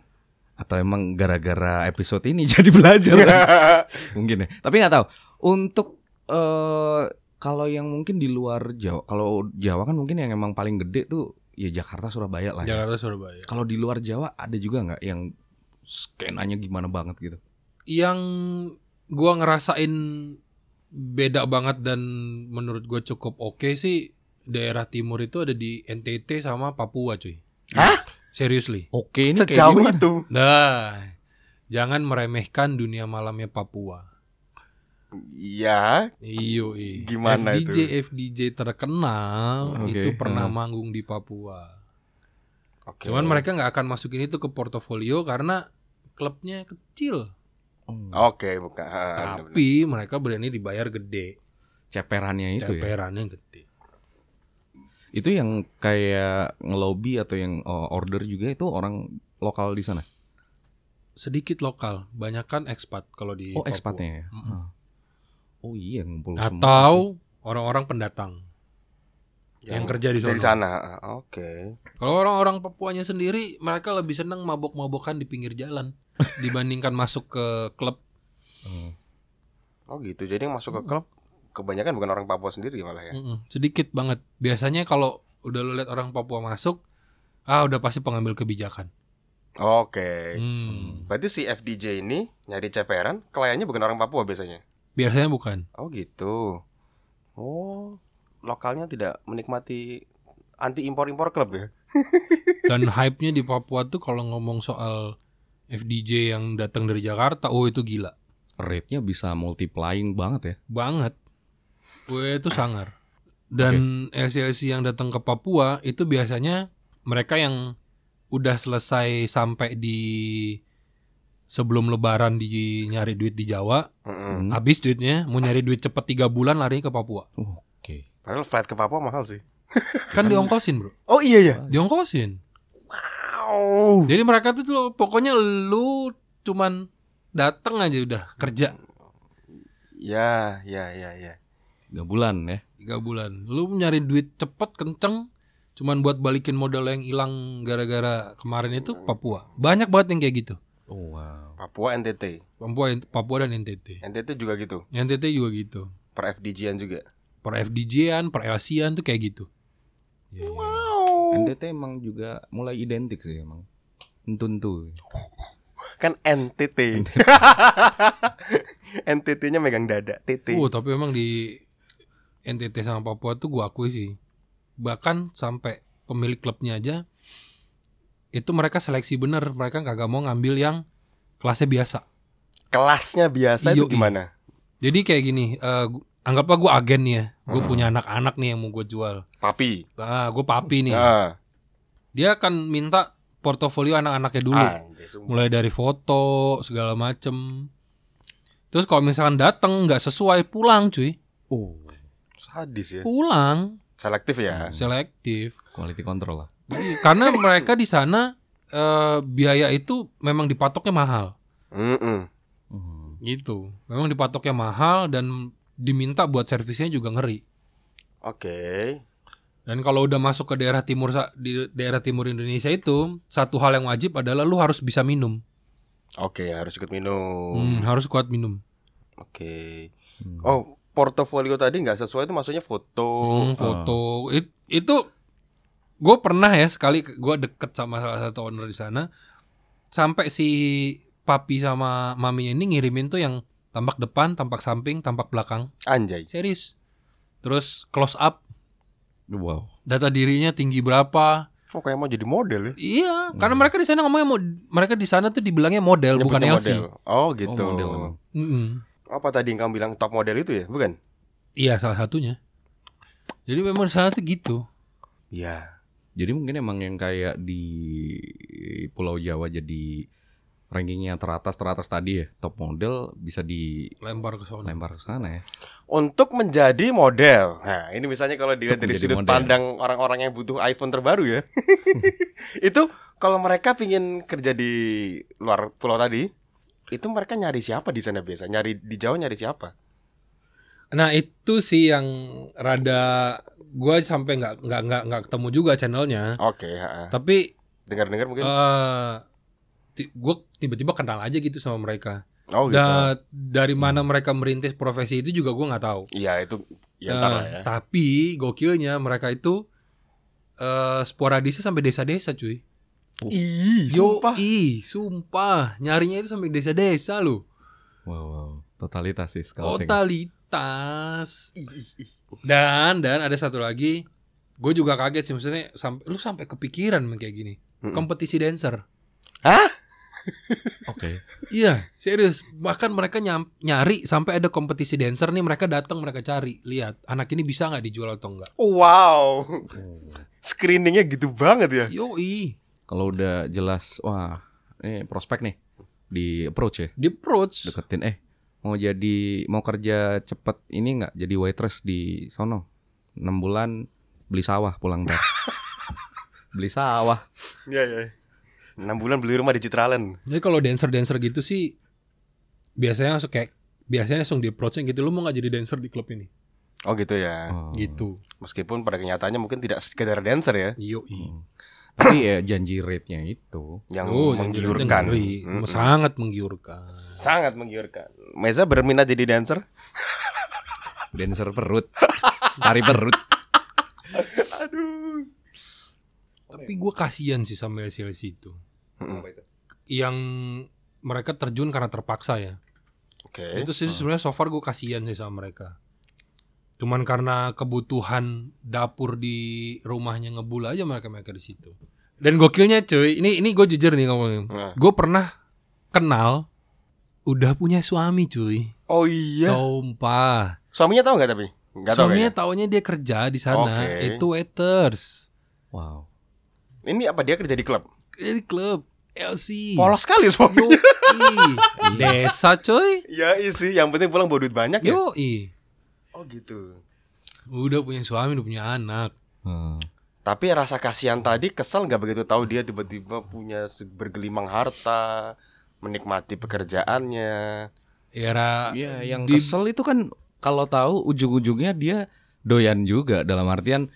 Atau emang gara-gara episode ini jadi belajar kan? mungkin ya. Tapi nggak tahu. Untuk eh kalau yang mungkin di luar Jawa, kalau Jawa kan mungkin yang emang paling gede tuh ya Jakarta Surabaya lah. ya. Jakarta Surabaya. Kalau di luar Jawa ada juga nggak yang skenanya gimana banget gitu? Yang gua ngerasain beda banget dan menurut gua cukup oke sih daerah timur itu ada di NTT sama Papua cuy. Hah? Seriously. Oke ini kayak Sejauh gimana? itu. Nah, jangan meremehkan dunia malamnya Papua. Iya. Iyo, iyo. Gimana FDJ, itu? FDJ terkenal Oke, itu pernah hmm. manggung di Papua. Oke. Cuman mereka nggak akan masukin itu ke portofolio karena klubnya kecil. Oh, Oke, bukan. Ha, bener-bener. Tapi mereka berani dibayar gede. ceperannya itu ya. Ceperannya gede. Itu yang kayak ngelobi atau yang oh, order juga itu orang lokal di sana. Sedikit lokal, banyak kan ekspat kalau di Oh, Papua. ekspatnya ya. Mm-mm. Oh iya ngumpul semua. Atau orang-orang pendatang yang, kerja di sana. sana. Ah, Oke. Kalau orang-orang Papuanya sendiri, mereka lebih senang mabok-mabokan di pinggir jalan dibandingkan masuk ke klub. Hmm. Oh gitu. Jadi yang masuk ke klub kebanyakan bukan orang Papua sendiri malah ya. Sedikit banget. Biasanya kalau udah lu lihat orang Papua masuk, ah udah pasti pengambil kebijakan. Oke. Hmm. Berarti si FDJ ini nyari ceperan, kliennya bukan orang Papua biasanya. Biasanya bukan. Oh gitu. Oh, lokalnya tidak menikmati anti impor-impor klub ya. Dan hype-nya di Papua tuh kalau ngomong soal FDJ yang datang dari Jakarta, oh itu gila Rate-nya bisa multiplying banget ya. banget. Gue itu sangar. Dan LC-LC yang datang ke Papua itu biasanya mereka yang udah selesai sampai di sebelum Lebaran di nyari duit di Jawa, Mm-mm. Hmm. habis duitnya mau nyari duit cepet tiga bulan lari ke Papua. Oke. Padahal flight ke Papua mahal sih. Kan diongkosin bro, Oh iya ya. diongkosin. Wow. Jadi mereka tuh, tuh pokoknya lu cuman datang aja udah kerja Ya, ya, ya, ya. Tiga bulan ya. tiga bulan. Lu nyari duit cepet kenceng, cuman buat balikin modal yang hilang gara-gara kemarin itu Papua. Banyak banget yang kayak gitu. Oh wow. Papua NTT. Papua, Papua dan NTT. NTT juga gitu. NTT juga gitu. Per FDJ-an juga. Per FDJ-an, per LC-an tuh kayak gitu. Ya. Wow. NTT emang juga mulai identik sih emang. Entuntu. Kan NTT. NTT-nya megang dada, TT. Oh, tapi emang di NTT sama Papua tuh gua akui sih. Bahkan sampai pemilik klubnya aja itu mereka seleksi bener, mereka kagak mau ngambil yang kelasnya biasa. Kelasnya biasa itu Yoi. gimana? Jadi kayak gini, eh, gu- anggaplah gua agen nih ya, gue Hmm. punya anak-anak nih yang mau gue jual. Papi. Nah, gue papi nih. Nah. Dia akan minta portofolio anak-anaknya dulu, Anjay, sumpah. mulai dari foto segala macem. Terus kalau misalkan datang nggak sesuai pulang cuy, Oh, Sadis ya. pulang Selektif ya. Hmm. selektif. quality control lah. Jadi, karena mereka di sana eh, biaya itu memang dipatoknya mahal, Mm-mm. Hmm. gitu. Memang dipatoknya mahal dan diminta buat servisnya juga ngeri. Oke. Dan kalau udah masuk ke daerah timur di daerah timur Indonesia itu satu hal yang wajib adalah lu harus bisa minum, Oke, harus ikut minum. Hmm, harus kuat minum. Oke. Hmm. Oh, portofolio tadi nggak sesuai itu maksudnya foto. Hmm, foto It- itu gue pernah ya sekali gue deket sama salah satu owner di sana sampai si papi sama maminya ini ngirimin tuh yang tampak depan, tampak samping, tampak belakang, Anjay. serius. Terus close up, Wow. data dirinya tinggi berapa? Oh, kayak mau jadi model ya. Iya, karena Hmm. mereka di sana ngomongnya mau mereka di sana tuh dibilangnya model bukan Nyebutnya LC. model. Oh, gitu. Oh, model. Mm-mm. Apa tadi yang kamu bilang top model itu ya? Bukan? Iya salah satunya. Jadi memang di sana tuh gitu. Iya. Jadi mungkin emang yang kayak di Pulau Jawa jadi rankingnya teratas teratas tadi ya top model bisa dilempar Lempar ke sana. ke sana ya. Untuk menjadi model. Nah, ini misalnya kalau dilihat dari sudut model. pandang orang-orang yang butuh iPhone terbaru ya. itu kalau mereka pingin kerja di luar pulau tadi, itu mereka nyari siapa di sana biasa? Nyari di Jawa nyari siapa? Nah itu sih yang rada gue sampai nggak nggak nggak nggak ketemu juga channelnya. Oke, ha-ha. Tapi dengar-dengar mungkin. eh gue tiba-tiba kenal aja gitu sama mereka. oh gitu. Da- dari mana mereka merintis profesi itu juga gue nggak tahu. Iya, itu ya Eh, ya. Tapi gokilnya mereka itu eh sporadisnya sampai desa-desa cuy. Ih, Yo, sumpah. ih, sumpah. Nyarinya itu sampai desa-desa loh. Wow, wow. totalitas sih scouting. Totalitas. Dan dan ada satu lagi, gue juga kaget sih maksudnya sampai lu sampai kepikiran kayak gini. Mm-mm. Kompetisi dancer. Oke. Iya, serius. Bahkan mereka nyam- nyari sampai ada kompetisi dancer nih mereka datang mereka cari. Lihat, anak ini bisa nggak dijual atau enggak. Wow. Screeningnya gitu banget ya. Yoi, Kalau udah jelas, wah, ini prospek nih di approach ya, di approach. deketin. Eh, mau jadi mau kerja cepet ini nggak jadi waitress di sono 6 bulan beli sawah pulang ntar. beli sawah. Iya, iya. 6 bulan beli rumah di Citraland. Jadi kalau dancer-dancer gitu sih biasanya langsung kayak biasanya langsung di approach gitu lu mau nggak jadi dancer di klub ini Oh gitu ya. Oh. gitu Meskipun pada kenyataannya mungkin tidak sekedar dancer ya, Yoi. Hmm. Tapi ya janji rate-nya itu. yang Oh, menggiurkan. Mm-mm. sangat menggiurkan Sangat menggiurkan. Meza berminat jadi dancer? Dancer perut. Tari perut. Tapi gue kasihan sih sama LCLC itu Mm-mm. yang mereka terjun karena terpaksa ya Oke. itu sih sebenarnya so far gue kasihan sih sama mereka cuman karena kebutuhan dapur di rumahnya ngebul aja mereka mereka di situ dan gokilnya cuy ini ini gue jujur nih ngomongin Nah. gue pernah kenal udah punya suami cuy Oh iya. sumpah Suaminya tahu nggak tapi? Tahu suaminya kayaknya. taunya dia kerja di sana Oke. itu waiters Wow. Ini apa dia kerja di klub? di klub LC Polos sekali suami. Yoi. Desa coy. Ya isi, yang penting pulang bawa duit banyak ya. Yoi. Oh gitu. Udah punya suami, udah punya anak. Hmm. Tapi rasa kasihan tadi kesel nggak begitu tahu dia tiba-tiba punya bergelimang harta, menikmati pekerjaannya. Era Iya, yang di- kesel itu kan kalau tahu ujung-ujungnya dia doyan juga dalam artian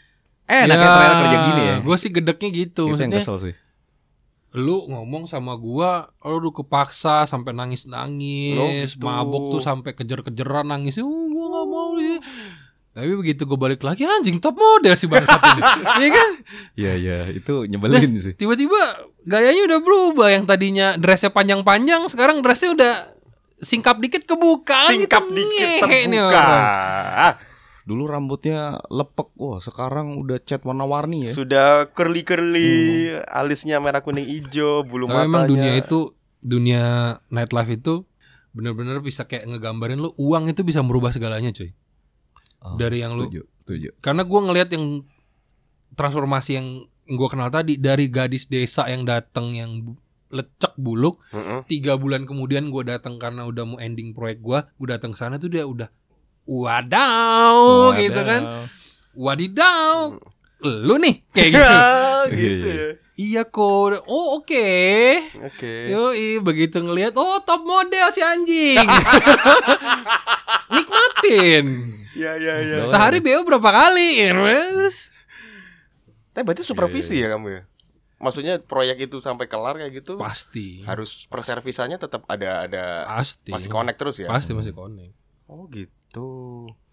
eh enaknya ternyata kerja gini ya. Gue sih gedeknya gitu. itu yang kesel sih. lu ngomong sama gua, lu udah kepaksa sampai Oh, nangis-nangis, gitu. mabuk tuh sampai kejer-kejeran nangis. Oh, gua gak mau nih. Tapi begitu gue balik lagi anjing top model si bangsat ini. Iya kan? Iya iya, itu nyebelin sih. Tiba-tiba gayanya udah berubah yang tadinya dressnya panjang-panjang sekarang dressnya udah singkap dikit kebuka Singkap gitu. dikit Ngehe nih terbuka. orang. Dulu rambutnya lepek, wah sekarang udah cat warna-warni ya. Sudah curly-curly, alisnya merah kuning hijau, bulu Tapi matanya. memang dunia itu dunia nightlife itu bener-bener bisa kayak ngegambarin lu uang itu bisa merubah segalanya cuy. Oh, Dari yang lu setuju, setuju. karena gua ngelihat yang transformasi yang gua kenal tadi dari gadis desa yang datang yang lecek buluk Mm-mm. tiga bulan kemudian gue datang karena udah mau ending proyek gue gue datang ke sana tuh dia udah wadaw gitu kan wadidaw lu nih kayak gitu Ya, gitu ya. iya kok oh oke Oke. Yoi, begitu ngelihat oh top model si anjing. Nikmatin. Ya ya ya. Sehari BO berapa kali? Yes. Tapi berarti supervisi Iya, ya kamu ya? Maksudnya proyek itu sampai kelar kayak gitu Pasti. harus perservisannya tetap ada ada Pasti. masih connect terus ya? Pasti masih connect. Oh gitu.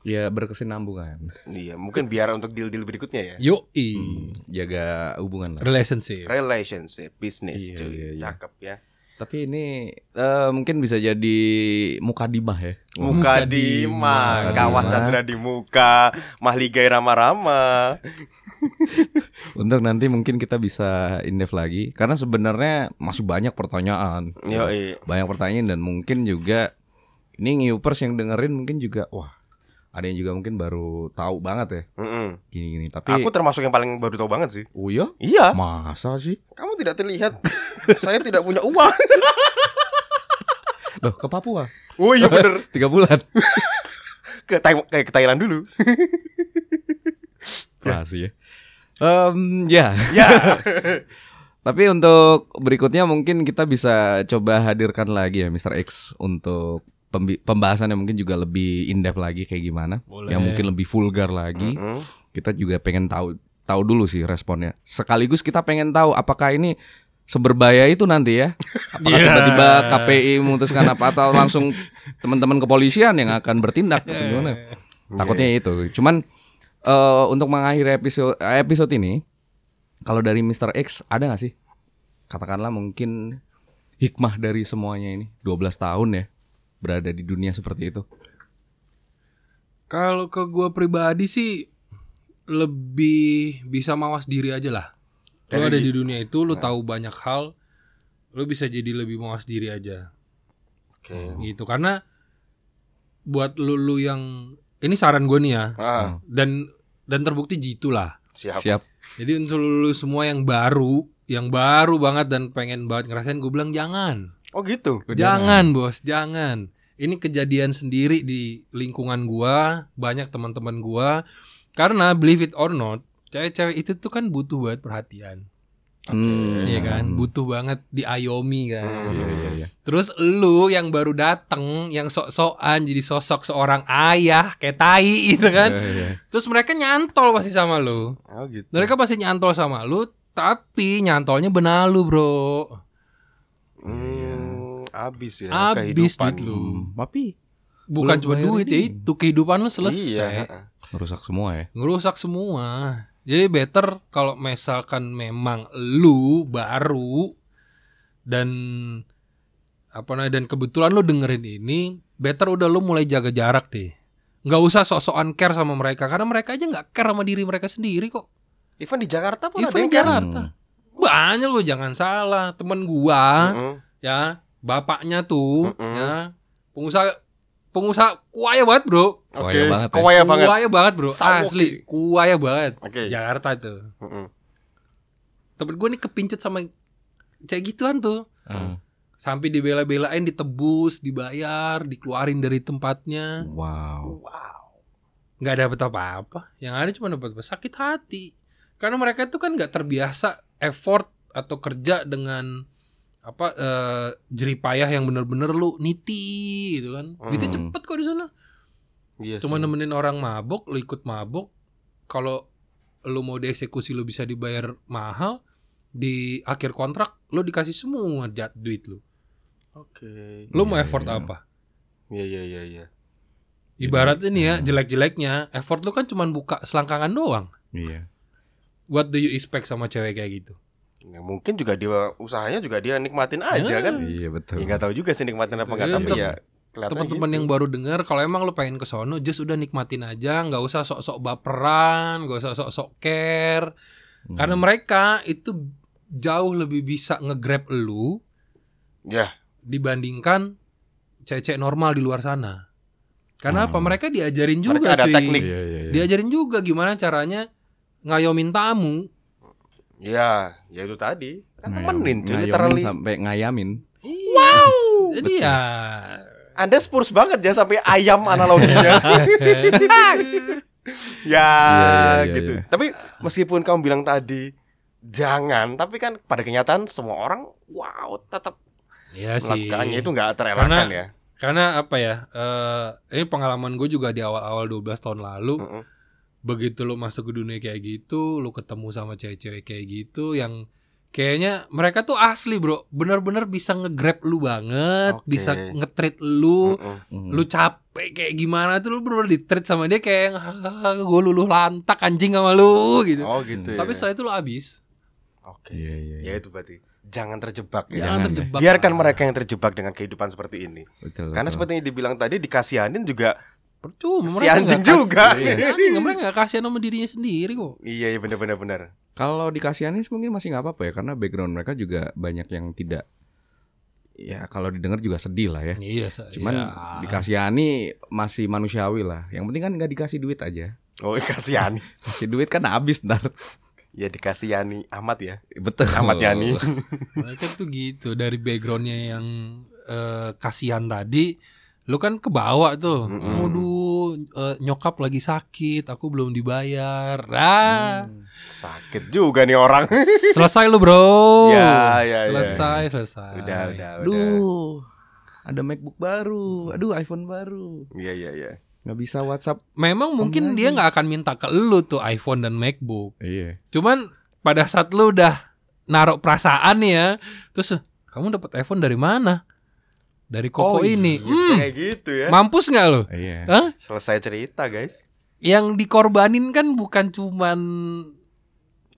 Ya berkesinambungan. Iya, mungkin biar untuk deal-deal berikutnya ya. Yoi. Hmm, jaga hubungan lah. Relationship. Relationship, bisnis, Iya, cuy. iya, iya. Cakep ya. Tapi ini eh, mungkin bisa jadi mukadimah ya. Muka Muka di Dima. mah, kawah. Chandra di muka, mahligai rama-rama. Untuk nanti mungkin kita bisa indef lagi karena sebenarnya masih banyak pertanyaan. Yo, iya. Banyak pertanyaan dan mungkin juga ini newpers yang dengerin mungkin juga wah ada yang juga mungkin baru tahu banget ya gini-gini. Tapi Aku termasuk yang paling baru tahu banget sih. oh iya? Iya, Masa sih? kamu tidak terlihat. Saya tidak punya uang. Loh ke Papua Oh iya bener. tiga bulan. Ke, Tai- ke, ke Thailand dulu. Masih ya. Em, ya. ya. Tapi untuk berikutnya mungkin kita bisa coba hadirkan lagi ya Mr. X untuk pembahasannya mungkin juga lebih in-depth lagi kayak gimana. Boleh. Yang mungkin lebih vulgar lagi. Mm-mm. Kita juga pengen tahu tahu dulu sih responnya. Sekaligus kita pengen tahu apakah ini seberbahaya itu nanti ya. Apakah Yeah. tiba-tiba KPI memutuskan apa atau langsung teman-teman kepolisian yang akan bertindak atau gimana? Takutnya itu. Cuman eh, untuk mengakhiri episode episode ini, kalau dari Mr. X ada nggak sih? Katakanlah mungkin hikmah dari semuanya ini 12 tahun ya berada di dunia seperti itu. Kalau ke gue pribadi sih lebih bisa mawas diri aja lah. Lu Dari ada di- dunia itu, lu tahu banyak hal, lu bisa jadi lebih mawas diri aja. Oke. Gitu karena buat lu, lu yang ini saran gue nih ya Ah, dan dan terbukti jitu lah. siap. Siap. Jadi untuk lu, lu semua yang baru, yang baru banget dan pengen banget ngerasain, gue bilang jangan, Oh gitu. jangan bos, jangan. Ini kejadian sendiri di lingkungan gua, banyak teman-teman gua. Karena believe it or not, cewek-cewek itu tuh kan butuh banget perhatian, Hmm. iya kan? Butuh banget diayomi kan. Hmm. Iya iya iya. Terus lu yang baru dateng, yang sok-sokan jadi sosok seorang ayah kayak tai gitu kan. Iya, iya. Terus mereka nyantol pasti sama lu. Oh gitu. Mereka pasti nyantol sama lu, tapi nyantolnya benalu, Bro. Hmm, abis ya Abis kehidupan. duit lu. Hmm, Tapi Bukan cuma duit ya itu kehidupan lu selesai. Iya. merusak semua ya. Ngerusak semua. Jadi better kalau misalkan memang lu baru dan apa namanya dan kebetulan lu dengerin ini, better udah lu mulai jaga jarak deh. Nggak usah sok-sokan care sama mereka karena mereka aja nggak care sama diri mereka sendiri kok. Even di Jakarta pun ada Even yang di care. Jakarta. Hmm. Banyak lo jangan salah. Temen gua Mm-mm. ya, bapaknya tuh Mm-mm. ya, pengusaha pengusaha kuaya banget, Bro. Banget ya. Kaya banget. Kuaya banget, Bro. Sawoki. Asli, kuaya banget. Oke. Jakarta tuh. Mm-mm. Temen gue nih kepincut sama kayak gituan tuh. Hmm. Sampai dibela-belain, ditebus, dibayar, dikeluarin dari tempatnya. Wow. nggak dapet apa-apa. Yang ada cuma dapat sakit hati. Karena mereka itu kan nggak terbiasa effort atau kerja dengan apa eh, jeripayah yang bener-bener lu niti gitu kan. Itu Hmm. cepet kok di sana. Iya Cuma sih. nemenin orang mabok, lu ikut mabok. Kalau lu mau dieksekusi lu bisa dibayar mahal. Di akhir kontrak lu dikasih semua jat duit lu. Oke. Lu mau Iya, effort iya. apa? Iya iya iya iya. Ibarat ini ya hmm. jelek-jeleknya, effort lu kan cuma buka selangkangan doang. Iya. What do you expect sama cewek kayak gitu? Ya, mungkin juga dia usahanya juga dia nikmatin aja Ya. kan. Iya betul. Ya nggak tahu juga sih nikmatin apa nggak Iya, tapi untuk ya Teman-teman gitu. yang baru dengar, kalau emang lu pengen ke sono, just udah nikmatin aja, nggak usah sok-sok baperan, nggak usah sok-sok care. Hmm. Karena mereka itu jauh lebih bisa nge-grab lu Ya. dibandingkan cewek-cewek normal di luar sana. Karena apa? Hmm. Mereka diajarin Mereka juga ada cuy. teknik. Iya iya iya. Diajarin juga gimana caranya ngayomin tamu. Ya, ya itu tadi. Kan nemenin cuy, literally. sampai ngayamin. Wow. Jadi ya. Anda Spurs banget ya sampai ayam analoginya. ya Iya, iya, iya, gitu. iya. Tapi meskipun kamu bilang tadi jangan, tapi kan pada kenyataan semua orang wow tetap Iya sih. melakukannya itu nggak terelakkan Karena- ya. Karena apa ya? eh ini pengalaman gue juga di awal-awal 12 tahun lalu. Mm-mm. Begitu lu masuk ke dunia kayak gitu, lu ketemu sama cewek-cewek kayak gitu yang kayaknya mereka tuh asli, Bro. Bener-bener bisa nge-grab lu banget, Oke. bisa nge-treat lu. Mm-mm. Hmm. Lu capek kayak gimana tuh lu bener-bener di-treat sama dia kayak gue luluh lantak anjing sama lu gitu. Oh gitu. Tapi ya. setelah itu lu habis. Oke. Iya, iya, iya. Ya itu berarti jangan terjebak ya. Jangan terjebak. Biarkan mereka yang terjebak dengan kehidupan seperti ini. Betul. Karena betul. seperti yang dibilang tadi dikasihanin juga Percuma Si mereka anjing juga. Iya, si anjing mereka gak kasihan sama dirinya sendiri kok. iya iya benar benar benar. Kalau dikasihanin mungkin masih nggak apa-apa ya karena background mereka juga banyak yang tidak ya kalau didengar juga sedih lah ya. Iya, Cuman iya. dikasihani masih manusiawi lah. Yang penting kan nggak dikasih duit aja. Oh kasihani. Kasih duit kan habis ntar. ya dikasihani amat ya. Betul. Amat Yani. Mereka tuh gitu dari backgroundnya yang eh, kasihan tadi, lu kan kebawa tuh. Mm-mm. Waduh, eh, nyokap lagi sakit, aku belum dibayar. Ah, Hmm. Sakit juga nih orang. selesai lu bro. Ya, ya, ya. selesai, selesai. Udah udah udah. Aduh. Ada MacBook baru. Aduh, iPhone baru. Iya iya iya. Nggak bisa WhatsApp. Memang mungkin lagi. dia nggak akan minta ke lu tuh iPhone dan MacBook. Iya. Cuman pada saat lu udah naruh perasaan ya, terus kamu dapat iPhone dari mana? Dari Koko ini. iya, Hmm, kayak gitu ya. mampus nggak lu? Iya. Hah? Selesai cerita, guys. Yang dikorbanin kan bukan cuman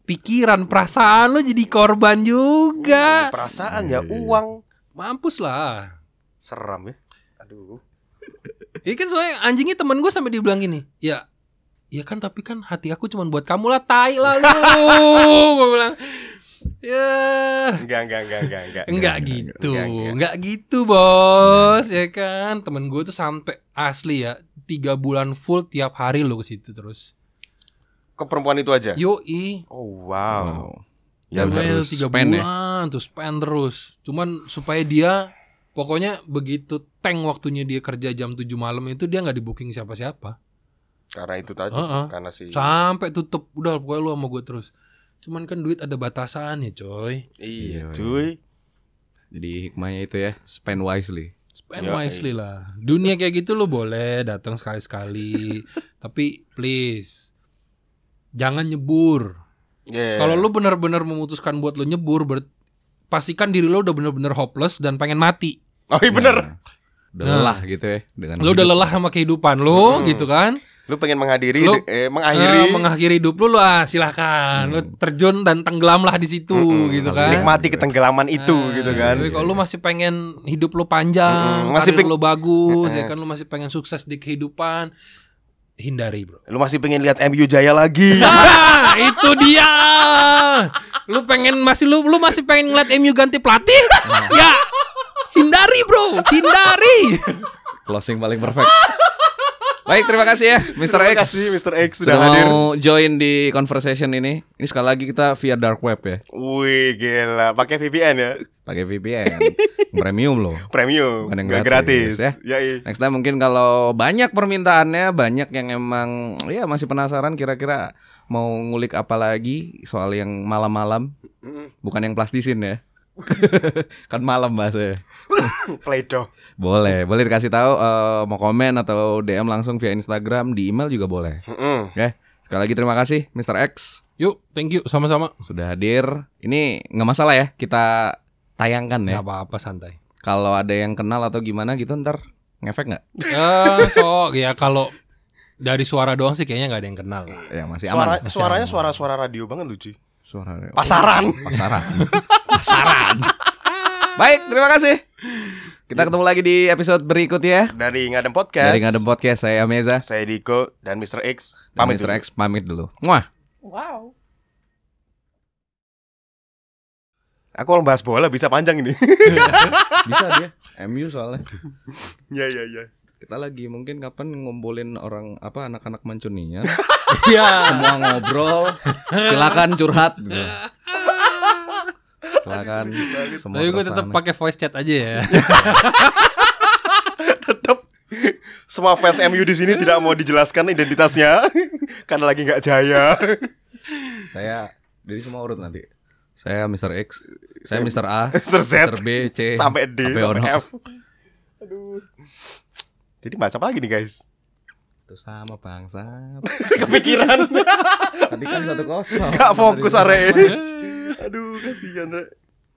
pikiran, perasaan lu jadi korban juga. Perasaan Iya, ya, iya, iya. uang. Mampus lah. Seram ya. Aduh. Ini kan soalnya anjingnya temen gue sampai dibilang gini, ya, ya kan tapi kan hati aku cuma buat kamu lah, tai lah lu. gue bilang, ya, Enggak enggak enggak enggak enggak. enggak enggak, gitu, enggak, enggak. enggak gitu bos, ya kan. Temen gue tuh sampai asli ya, tiga bulan full tiap hari lo ke situ terus. Ke perempuan itu aja. Yoi, Oh wow. Ya, Dan udah gue harus tiga spend ya. bulan tuh spend terus. Cuman supaya dia pokoknya begitu tank waktunya dia kerja jam 7 malam itu dia nggak di booking siapa-siapa. Karena itu tadi. Heeh. Karena si Sampai tutup udah pokoknya lu sama gue terus. Cuman kan duit ada batasannya coy. Iya, Iya, cuy. Jadi hikmahnya itu ya, spend wisely. Spend Yoi. wisely lah. Dunia kayak gitu lu boleh datang sekali-sekali. Tapi please jangan nyebur. Iya. Kalau lu benar-benar memutuskan buat lu nyebur, ber- pastikan diri lu udah benar-benar hopeless dan pengen mati. Oh iya bener. Nah, udah Nah. lelah gitu ya dengan Lu udah lelah sama kehidupan lu Hmm. gitu kan? Lu pengen menghadiri Lu- eh, mengakhiri mengakhiri hidup lu lah silahkan lu Hmm. terjun dan tenggelamlah di situ Mm-mm. gitu Tapi kan nikmati ketenggelaman itu Ah, gitu kan. tapi kalau lu masih pengen hidup lu panjang Mm-mm. Masih karir peng- lu bagus ya kan lu masih pengen sukses di kehidupan hindari bro Lu masih pengen lihat MU jaya lagi. nah itu dia lu pengen masih lu lu masih pengen ngeliat MU ganti pelatih ya hindari bro hindari Closing paling perfect. Baik, terima kasih ya Mr. Terima X. kasih Mr. X Sudah sudah hadir. mau join di conversation ini. Ini sekali lagi kita via dark web ya. Wih, gila. Pakai VPN ya. Pakai VPN. Premium loh. Premium, Bukan yang gratis, gratis. ya. Ya. Next time mungkin kalau banyak permintaannya, banyak yang emang ya masih penasaran kira-kira mau ngulik apa lagi soal yang malam-malam, bukan yang plastisin ya. kan malam bahasanya. Play-Doh. Boleh, boleh dikasih tahu eh, mau komen atau DM langsung via Instagram, di email juga boleh. Mm-mm. Sekali lagi terima kasih Mr. X yuk thank you sama-sama sudah hadir. Ini nggak masalah ya, kita tayangkan ya. apa-apa santai Kalau ada yang kenal atau gimana gitu ntar ngefek nggak? ya so ya kalau dari suara doang sih kayaknya nggak ada yang kenal Ya masih Suara, aman. suaranya suara-suara radio banget lucu. Suara Pasaran. Pasaran. Pasaran. Baik, terima kasih. Kita ketemu lagi di episode berikutnya. Dari Ngadem Podcast. Dari Ngadem Podcast, saya Ameza. Saya Diko dan Mr. X. Dan Pamit Mr. dulu. X pamit dulu. Muah. Aku kalau bahas bola bisa panjang ini. Bisa dia. MU soalnya. Iya, iya, iya. Kita lagi mungkin kapan ngumpulin orang apa anak-anak mancuninya. ya Semua ngobrol. Silakan curhat gitu. Silakan semua Tapi gue tetap pakai voice chat aja ya. Tetap semua fans MU di sini tidak mau dijelaskan identitasnya karena lagi nggak jaya. Saya dari semua urut nanti. Saya Mr. X, saya Saya Mr. A, Mr. Z Mr. B, C, sampai D sampai sampai. F. Aduh. Jadi macam apa lagi nih guys? Itu sama bangsa. Kepikiran. Tadi kan satu kosong. Gak fokus are. Aduh kasihan Rek.